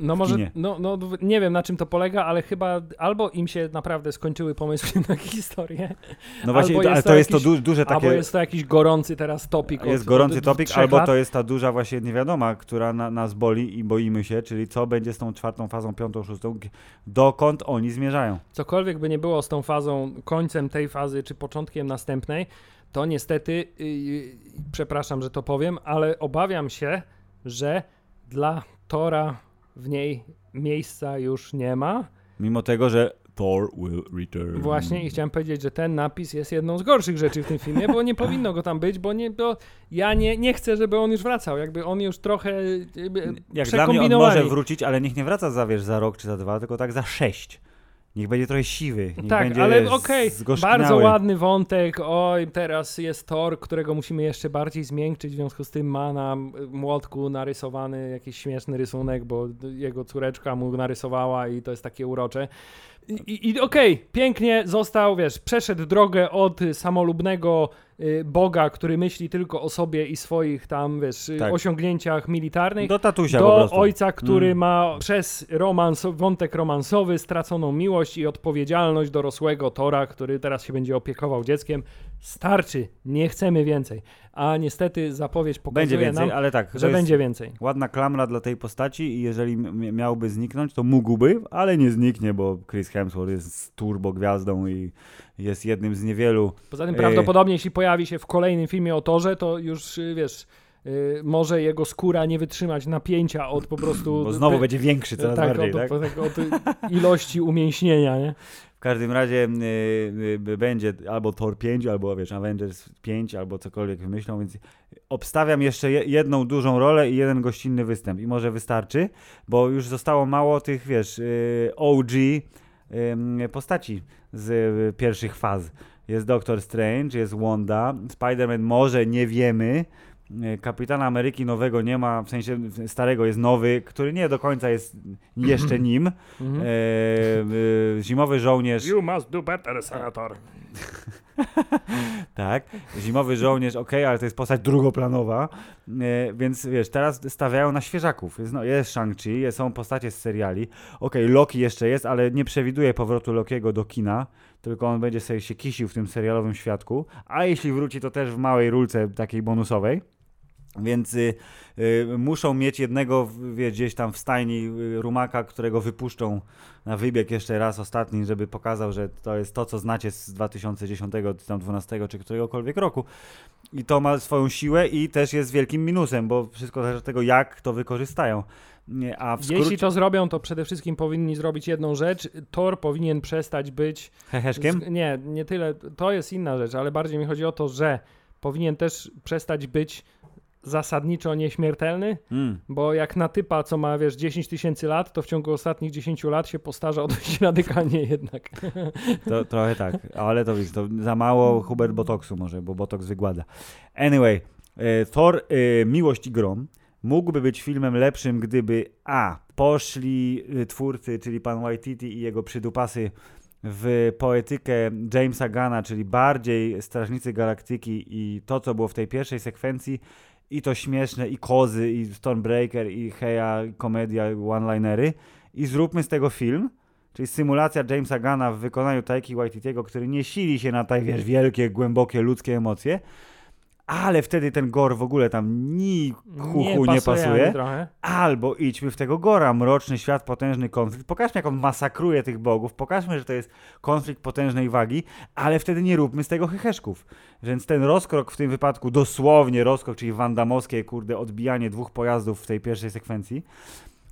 No może, no, no nie wiem na czym to polega, ale chyba albo im się naprawdę skończyły pomysły na historię. No właśnie, albo ale to, jest jakiś, to du duże takie... Albo jest to jakiś gorący teraz topik. Jest gorący topik, albo lat. to jest ta duża właśnie niewiadoma, która na, nas boli i boimy się, czyli co będzie z tą czwartą fazą, piątą, szóstą, dokąd oni zmierzają. Cokolwiek by nie było z tą fazą, końcem tej fazy, czy początkiem następnej, to niestety, yy, przepraszam, że to powiem, ale obawiam się, że dla Tora w niej miejsca już nie ma. Mimo tego, że Thor will return. Właśnie i chciałem powiedzieć, że ten napis jest jedną z gorszych rzeczy w tym filmie, bo nie powinno go tam być, bo, nie, bo ja nie, nie chcę, żeby on już wracał. Jakby on już trochę Jak dla mnie on może wrócić, ale niech nie wraca za, wiesz, za rok czy za dwa, tylko tak za sześć. Niech będzie trochę siwy. Niech tak, będzie ale okej, okay, bardzo ładny wątek. Oj, teraz jest Thor, którego musimy jeszcze bardziej zmiękczyć. W związku z tym ma na młotku narysowany jakiś śmieszny rysunek, bo jego córeczka mu narysowała i to jest takie urocze. I, i okej, okay, pięknie został, wiesz, przeszedł drogę od samolubnego y, Boga, który myśli tylko o sobie i swoich tam, wiesz, tak. osiągnięciach militarnych. Do tatusia Do ojca, który mm. ma przez romans, wątek romansowy straconą miłość i odpowiedzialność dorosłego Tora, który teraz się będzie opiekował dzieckiem. Starczy, nie chcemy więcej. A niestety zapowiedź pokazuje będzie więcej, nam, ale tak, że będzie więcej. Ładna klamra dla tej postaci i jeżeli miałby zniknąć, to mógłby, ale nie zniknie, bo Chris Hemsworth jest turbo gwiazdą i jest jednym z niewielu. Poza tym prawdopodobnie jeśli pojawi się w kolejnym filmie o Torze, to już y, wiesz y, może jego skóra nie wytrzymać napięcia od po prostu... Bo znowu będzie większy coraz tak, bardziej, od, tak? Od, od, od ilości umięśnienia, nie? W każdym razie y, y, będzie albo Thor 5, albo wiesz, Avengers 5, albo cokolwiek wymyślą, więc obstawiam jeszcze jedną dużą rolę i jeden gościnny występ i może wystarczy, bo już zostało mało tych, wiesz, y, OG postaci z pierwszych faz. Jest Doctor Strange, jest Wanda, Spider-Man może nie wiemy, Kapitana Ameryki nowego nie ma, w sensie starego jest nowy, który nie do końca jest jeszcze nim. e, e, zimowy żołnierz. You must do better, senator. tak, zimowy żołnierz, ok, ale to jest postać drugoplanowa, e, więc wiesz, teraz stawiają na świeżaków. Jest, no, jest Shang-Chi, są postacie z seriali. Ok, Loki jeszcze jest, ale nie przewiduje powrotu Lokiego do kina, tylko on będzie sobie się kisił w tym serialowym świadku, a jeśli wróci, to też w małej rulce takiej bonusowej. Więc y, y, muszą mieć jednego wie, gdzieś tam w stajni y, rumaka, którego wypuszczą na wybieg jeszcze raz ostatni, żeby pokazał, że to jest to, co znacie z 2010, czy tam 12, czy któregokolwiek roku. I to ma swoją siłę i też jest wielkim minusem, bo wszystko zależy od tego, jak to wykorzystają. A skrócie... Jeśli to zrobią, to przede wszystkim powinni zrobić jedną rzecz. Thor powinien przestać być... Heheszkiem? Nie, nie tyle. To jest inna rzecz, ale bardziej mi chodzi o to, że powinien też przestać być zasadniczo nieśmiertelny, mm. bo jak na typa, co ma, wiesz, 10 tysięcy lat, to w ciągu ostatnich 10 lat się postarza dość radykalnie jednak. To, trochę tak, ale to wiesz, to za mało Hubert Botoksu może, bo Botoks wygłada. Anyway, e, Thor, e, Miłość i Grom mógłby być filmem lepszym, gdyby a, poszli e, twórcy, czyli pan Waititi i jego przydupasy w poetykę Jamesa Gana, czyli bardziej Strażnicy Galaktyki i to, co było w tej pierwszej sekwencji, i to śmieszne, i kozy, i Stormbreaker, i heja, komedia, one-linery. I zróbmy z tego film, czyli symulacja Jamesa Gana w wykonaniu Taiki Waititiego, który nie sili się na te, wiesz, wielkie, głębokie ludzkie emocje, ale wtedy ten gor w ogóle tam ni chuchu nie, nie pasuje. Albo idźmy w tego gora, mroczny świat, potężny konflikt. Pokażmy, jak on masakruje tych bogów, pokażmy, że to jest konflikt potężnej wagi, ale wtedy nie róbmy z tego heheszków. Więc ten rozkrok w tym wypadku, dosłownie rozkrok, czyli wandamowskie, kurde, odbijanie dwóch pojazdów w tej pierwszej sekwencji,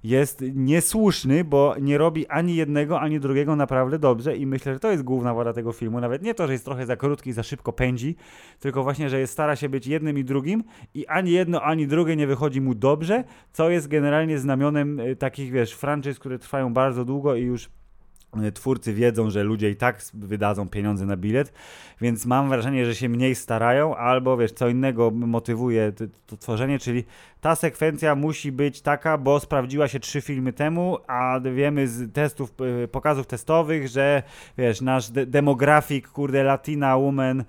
jest niesłuszny, bo nie robi ani jednego, ani drugiego naprawdę dobrze i myślę, że to jest główna wada tego filmu. Nawet nie to, że jest trochę za krótki i za szybko pędzi, tylko właśnie, że jest, stara się być jednym i drugim i ani jedno, ani drugie nie wychodzi mu dobrze, co jest generalnie znamionem y, takich, wiesz, franczyz, które trwają bardzo długo i już twórcy wiedzą, że ludzie i tak wydadzą pieniądze na bilet, więc mam wrażenie, że się mniej starają, albo wiesz, co innego motywuje to, tworzenie, czyli ta sekwencja musi być taka, bo sprawdziła się trzy filmy temu, a wiemy z testów, y, pokazów testowych, że wiesz, nasz de demografik, kurde, Latina Woman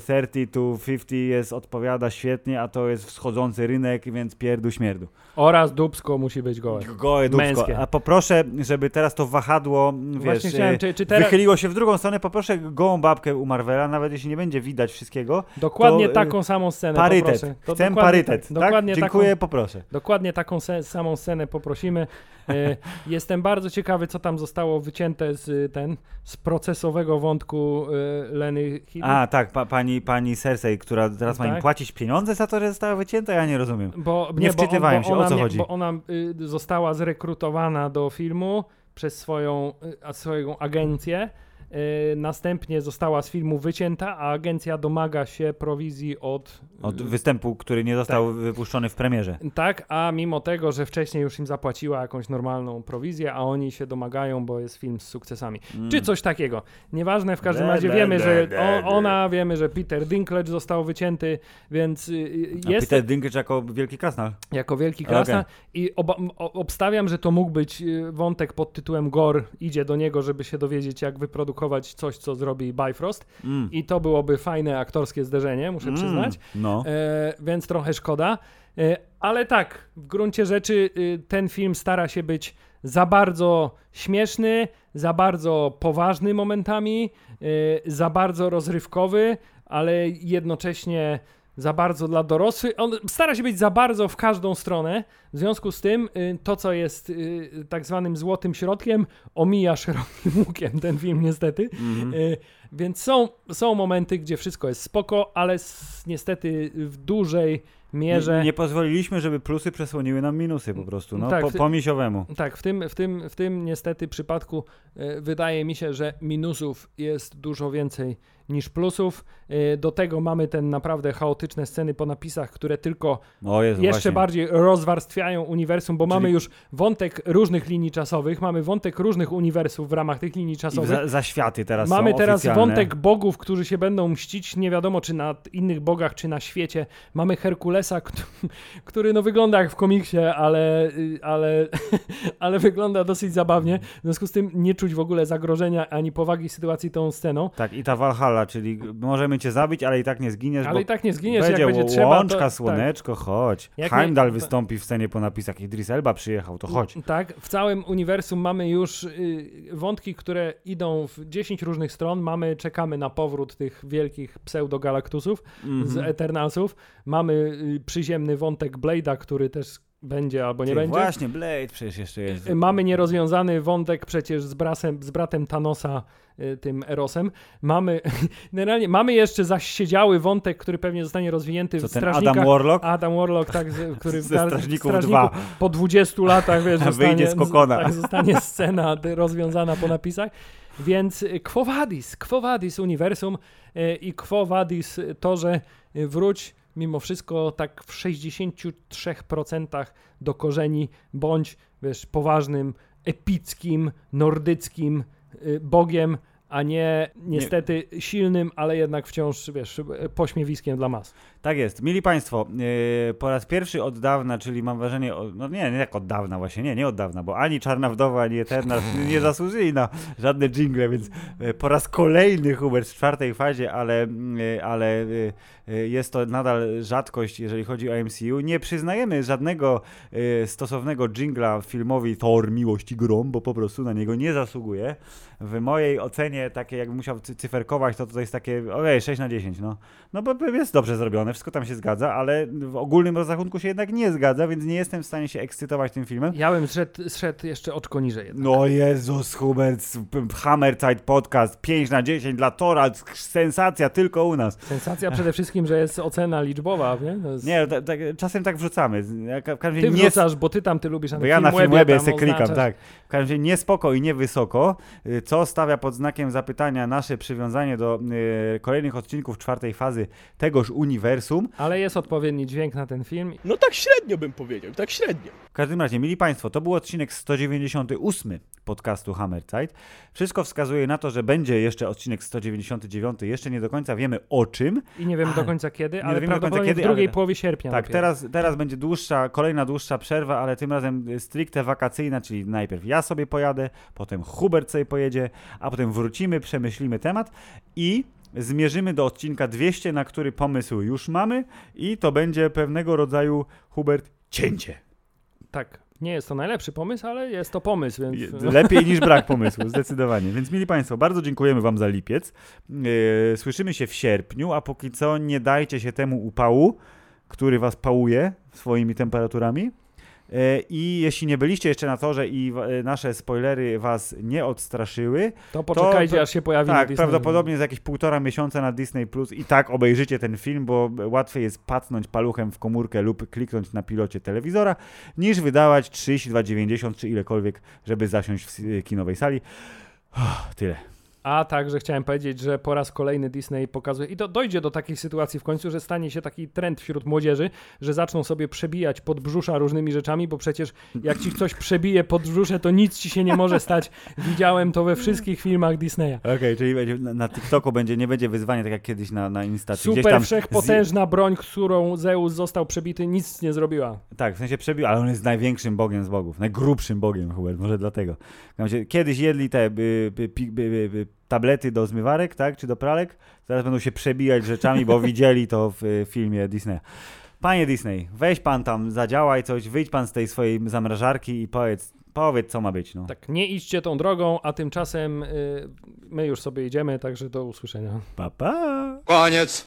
30 to 50 jest, odpowiada świetnie, a to jest wschodzący rynek, więc pierdu śmierdu. Oraz dubsko musi być gołe. Gołe dubsko. Męskie. A poproszę, żeby teraz to wahadło, wiesz, chciałem, czy, czy teraz... wychyliło się w drugą stronę, poproszę gołą babkę u Marvela, nawet jeśli nie będzie widać wszystkiego. Dokładnie to, taką samą scenę Parytet. Poproszę. To Chcę parytet, tak? Dokładnie Dziękuję, taką, poproszę. Dokładnie taką se samą scenę poprosimy. E, jestem bardzo ciekawy, co tam zostało wycięte z ten, z procesowego wątku Leny Hill. A, tak, pa, pani, pani Cersei, która teraz tak? ma im tak. płacić pieniądze za to, że została wycięta? Ja nie rozumiem. Bo, nie, nie wczytywałem się, o co chodzi. Bo ona y, została zrekrutowana do filmu przez swoją, y, swoją agencję następnie została z filmu wycięta, a agencja domaga się prowizji od. Od występu, który nie został tak. wypuszczony w premierze. Tak, a mimo tego, że wcześniej już im zapłaciła jakąś normalną prowizję, a oni się domagają, bo jest film z sukcesami. Mm. Czy coś takiego. Nieważne, w każdym razie wiemy, że ona, wiemy, że Peter Dinklage został wycięty, więc y, y, jest. A Peter Dinklage jako wielki krasnal. Jako wielki krasnal. Okay. I obstawiam, że to mógł być wątek pod tytułem Gore idzie do niego, żeby się dowiedzieć, jak wyprodukować coś, co zrobi Bifrost mm. i to byłoby fajne aktorskie zderzenie, muszę mm. przyznać. No. E, więc trochę szkoda. E, ale tak, w gruncie rzeczy y, ten film stara się być za bardzo śmieszny, za bardzo poważny momentami, y, za bardzo rozrywkowy, ale jednocześnie za bardzo dla dorosłych. On stara się być za bardzo w każdą stronę. W związku z tym y, to, co jest y, tak zwanym złotym środkiem, omija szerokim łukiem ten film niestety. Mm -hmm. Więc są, są momenty, gdzie wszystko jest spoko, ale niestety w dużej mierze... Nie, nie, pozwoliliśmy, żeby plusy przesłoniły nam minusy po prostu, no, tak, po, po misiowemu. Tak, w tym, w, tym, w tym niestety przypadku wydaje mi się, że minusów jest dużo więcej niż plusów. Y, do tego mamy ten naprawdę chaotyczne sceny po napisach, które tylko Jezu, jeszcze właśnie. bardziej rozwarstwiają uniwersum, bo Czyli... mamy już wątek różnych linii czasowych, mamy wątek różnych uniwersów w ramach tych linii czasowych. Za, za, światy teraz Mamy teraz oficjalne. wątek bogów, którzy się będą mścić, nie wiadomo czy na innych bogach, czy na świecie. Mamy Herkulesa, który no wygląda jak w komiksie, ale, ale, ale wygląda dosyć zabawnie. W związku z tym nie czuć w ogóle zagrożenia ani powagi sytuacji tą sceną. Tak, i ta Valhalla, czyli możemy cię zabić, ale i tak nie zginiesz. Ale i tak nie zginiesz, będzie jak będzie trzeba. Łączka, to, tak. słoneczko, tak. chodź. Jak Heimdall nie, wystąpi w scenie po napisach, Idris Elba przyjechał, to chodź. Tak, w całym uniwersum mamy już y, wątki, które idą w 10 różnych stron. Mamy, czekamy na powrót tych wielkich pseudogalaktusów mm -hmm. z Eternalsów. Mamy y, przyziemny wątek Blade'a, który też będzie albo nie Ty, będzie. Właśnie, Blade przecież jeszcze jest. Mamy nierozwiązany wątek przecież z, brasem, z bratem Thanosa, y, tym Erosem. Mamy, generalnie, mamy jeszcze zasiedziały wątek, który pewnie zostanie rozwinięty Co, w Strażnikach. Adam Warlock? Adam Warlock, tak, który Ze Strażników, Strażników po 20 latach, wiesz, zostanie, wyjdzie z kokona. Tak, zostanie scena rozwiązana po napisach. Więc Quo Vadis, Quo Vadis uniwersum y, i Quo Vadis to, że wróć mimo wszystko tak w 63% do korzeni, bądź wiesz, poważnym, epickim, nordyckim y, bogiem, a nie niestety nie. silnym, ale jednak wciąż, wiesz, pośmiewiskiem dla mas. Tak jest. Mili Państwo, yy, po raz pierwszy od dawna, czyli mam wrażenie, no nie, nie jak od dawna właśnie, nie, nie od dawna, bo ani Czarna Wdowa, ani Eterna nie zasłużyli na żadne jingle, więc yy, po raz kolejny Hubert w czwartej fazie, ale, yy, ale jest to nadal rzadkość, jeżeli chodzi o MCU. Nie przyznajemy żadnego stosownego jingla filmowi Thor Miłość i Grom, bo po prostu na niego nie zasługuje. W mojej ocenie takie, jakby musiał cy- cyferkować, to to jest takie, ojej, 6 na 10, no. No bo jest dobrze zrobione, wszystko tam się zgadza, ale w ogólnym rozrachunku się jednak nie zgadza, więc nie jestem w stanie się ekscytować tym filmem. Ja bym zszedł, zszedł jeszcze oczko niżej. Jednak. No Jezus, Hubert, Hammerzeit Podcast, 5 na 10 dla Tora, sensacja tylko u nas. Sensacja przede wszystkim, że jest ocena liczbowa, nie? Jest... Nie, tak, tak, czasem tak wrzucamy. Ja Ty nie, wrzucasz, bo ty tam ty lubisz, bo ja na Filmwebie tam se klikam, oznaczasz. tak. W każdym razie nie spoko i nie wysoko, y, co stawia pod znakiem zapytania nasze przywiązanie do y, kolejnych odcinków czwartej fazy tegoż uniwersum. Ale jest odpowiedni dźwięk na ten film. No tak średnio bym powiedział, tak średnio. W każdym razie, mili Państwo, to był odcinek 198 podcastu Hammerzeit. Wszystko wskazuje na to, że będzie jeszcze odcinek 199. Jeszcze nie do końca wiemy o czym. I nie wiemy do końca kiedy, nie ale wiemy do końca prawdopodobnie kiedy, w drugiej ale- połowie sierpnia. Tak, dopiero. teraz, teraz będzie dłuższa, kolejna dłuższa przerwa, ale tym razem stricte wakacyjna, czyli najpierw ja sobie pojadę, potem Hubert sobie pojedzie, a potem wrócimy, przemyślimy temat i zmierzymy do odcinka 200, na który pomysł już mamy i to będzie pewnego rodzaju, Hubert, cięcie. Tak. Nie jest to najlepszy pomysł, ale jest to pomysł, więc... Lepiej niż brak pomysłu, zdecydowanie. Więc mili Państwo, bardzo dziękujemy Wam za lipiec. Yy, słyszymy się w sierpniu, a póki co nie dajcie się temu upału, który Was pałuje swoimi temperaturami. Yy, I jeśli nie byliście jeszcze na torze i yy, nasze spoilery Was nie odstraszyły, To poczekajcie, to- aż się pojawi tak, prawdopodobnie za jakieś półtora miesiąca na Disney Plus i tak obejrzycie ten film, bo łatwiej jest pacnąć paluchem w komórkę lub kliknąć na pilocie telewizora, niż wydawać 32,90 czy ilekolwiek, żeby zasiąść w kinowej sali. Uff, Tyle. A także chciałem powiedzieć, że po raz kolejny Disney pokazuje, i to dojdzie do takiej sytuacji w końcu, że stanie się taki trend wśród młodzieży, że zaczną sobie przebijać pod brzusza różnymi rzeczami, bo przecież jak ci ktoś przebije pod brzusze, to nic ci się nie może stać. Widziałem to we wszystkich filmach Disneya. Okej, czyli będzie, na, na TikToku będzie, nie będzie wyzwanie tak jak kiedyś na, na Insta. Super tam wszechpotężna broń, którą Zeus został przebity, nic nie zrobiła. Z, tak, w sensie przebił, ale on jest największym bogiem z bogów, najgrubszym bogiem, Hubert, może dlatego. Kiedyś jedli te by, by, by, tablety do zmywarek, tak, czy do pralek, teraz będą się przebijać rzeczami, bo widzieli to w y, filmie Disneya. Panie Disney, weź pan tam, zadziałaj coś, wyjdź pan z tej swojej zamrażarki i powiedz, powiedz co ma być, no. Tak, nie idźcie tą drogą, a tymczasem y, my już sobie idziemy, także do usłyszenia. Pa, pa. Koniec.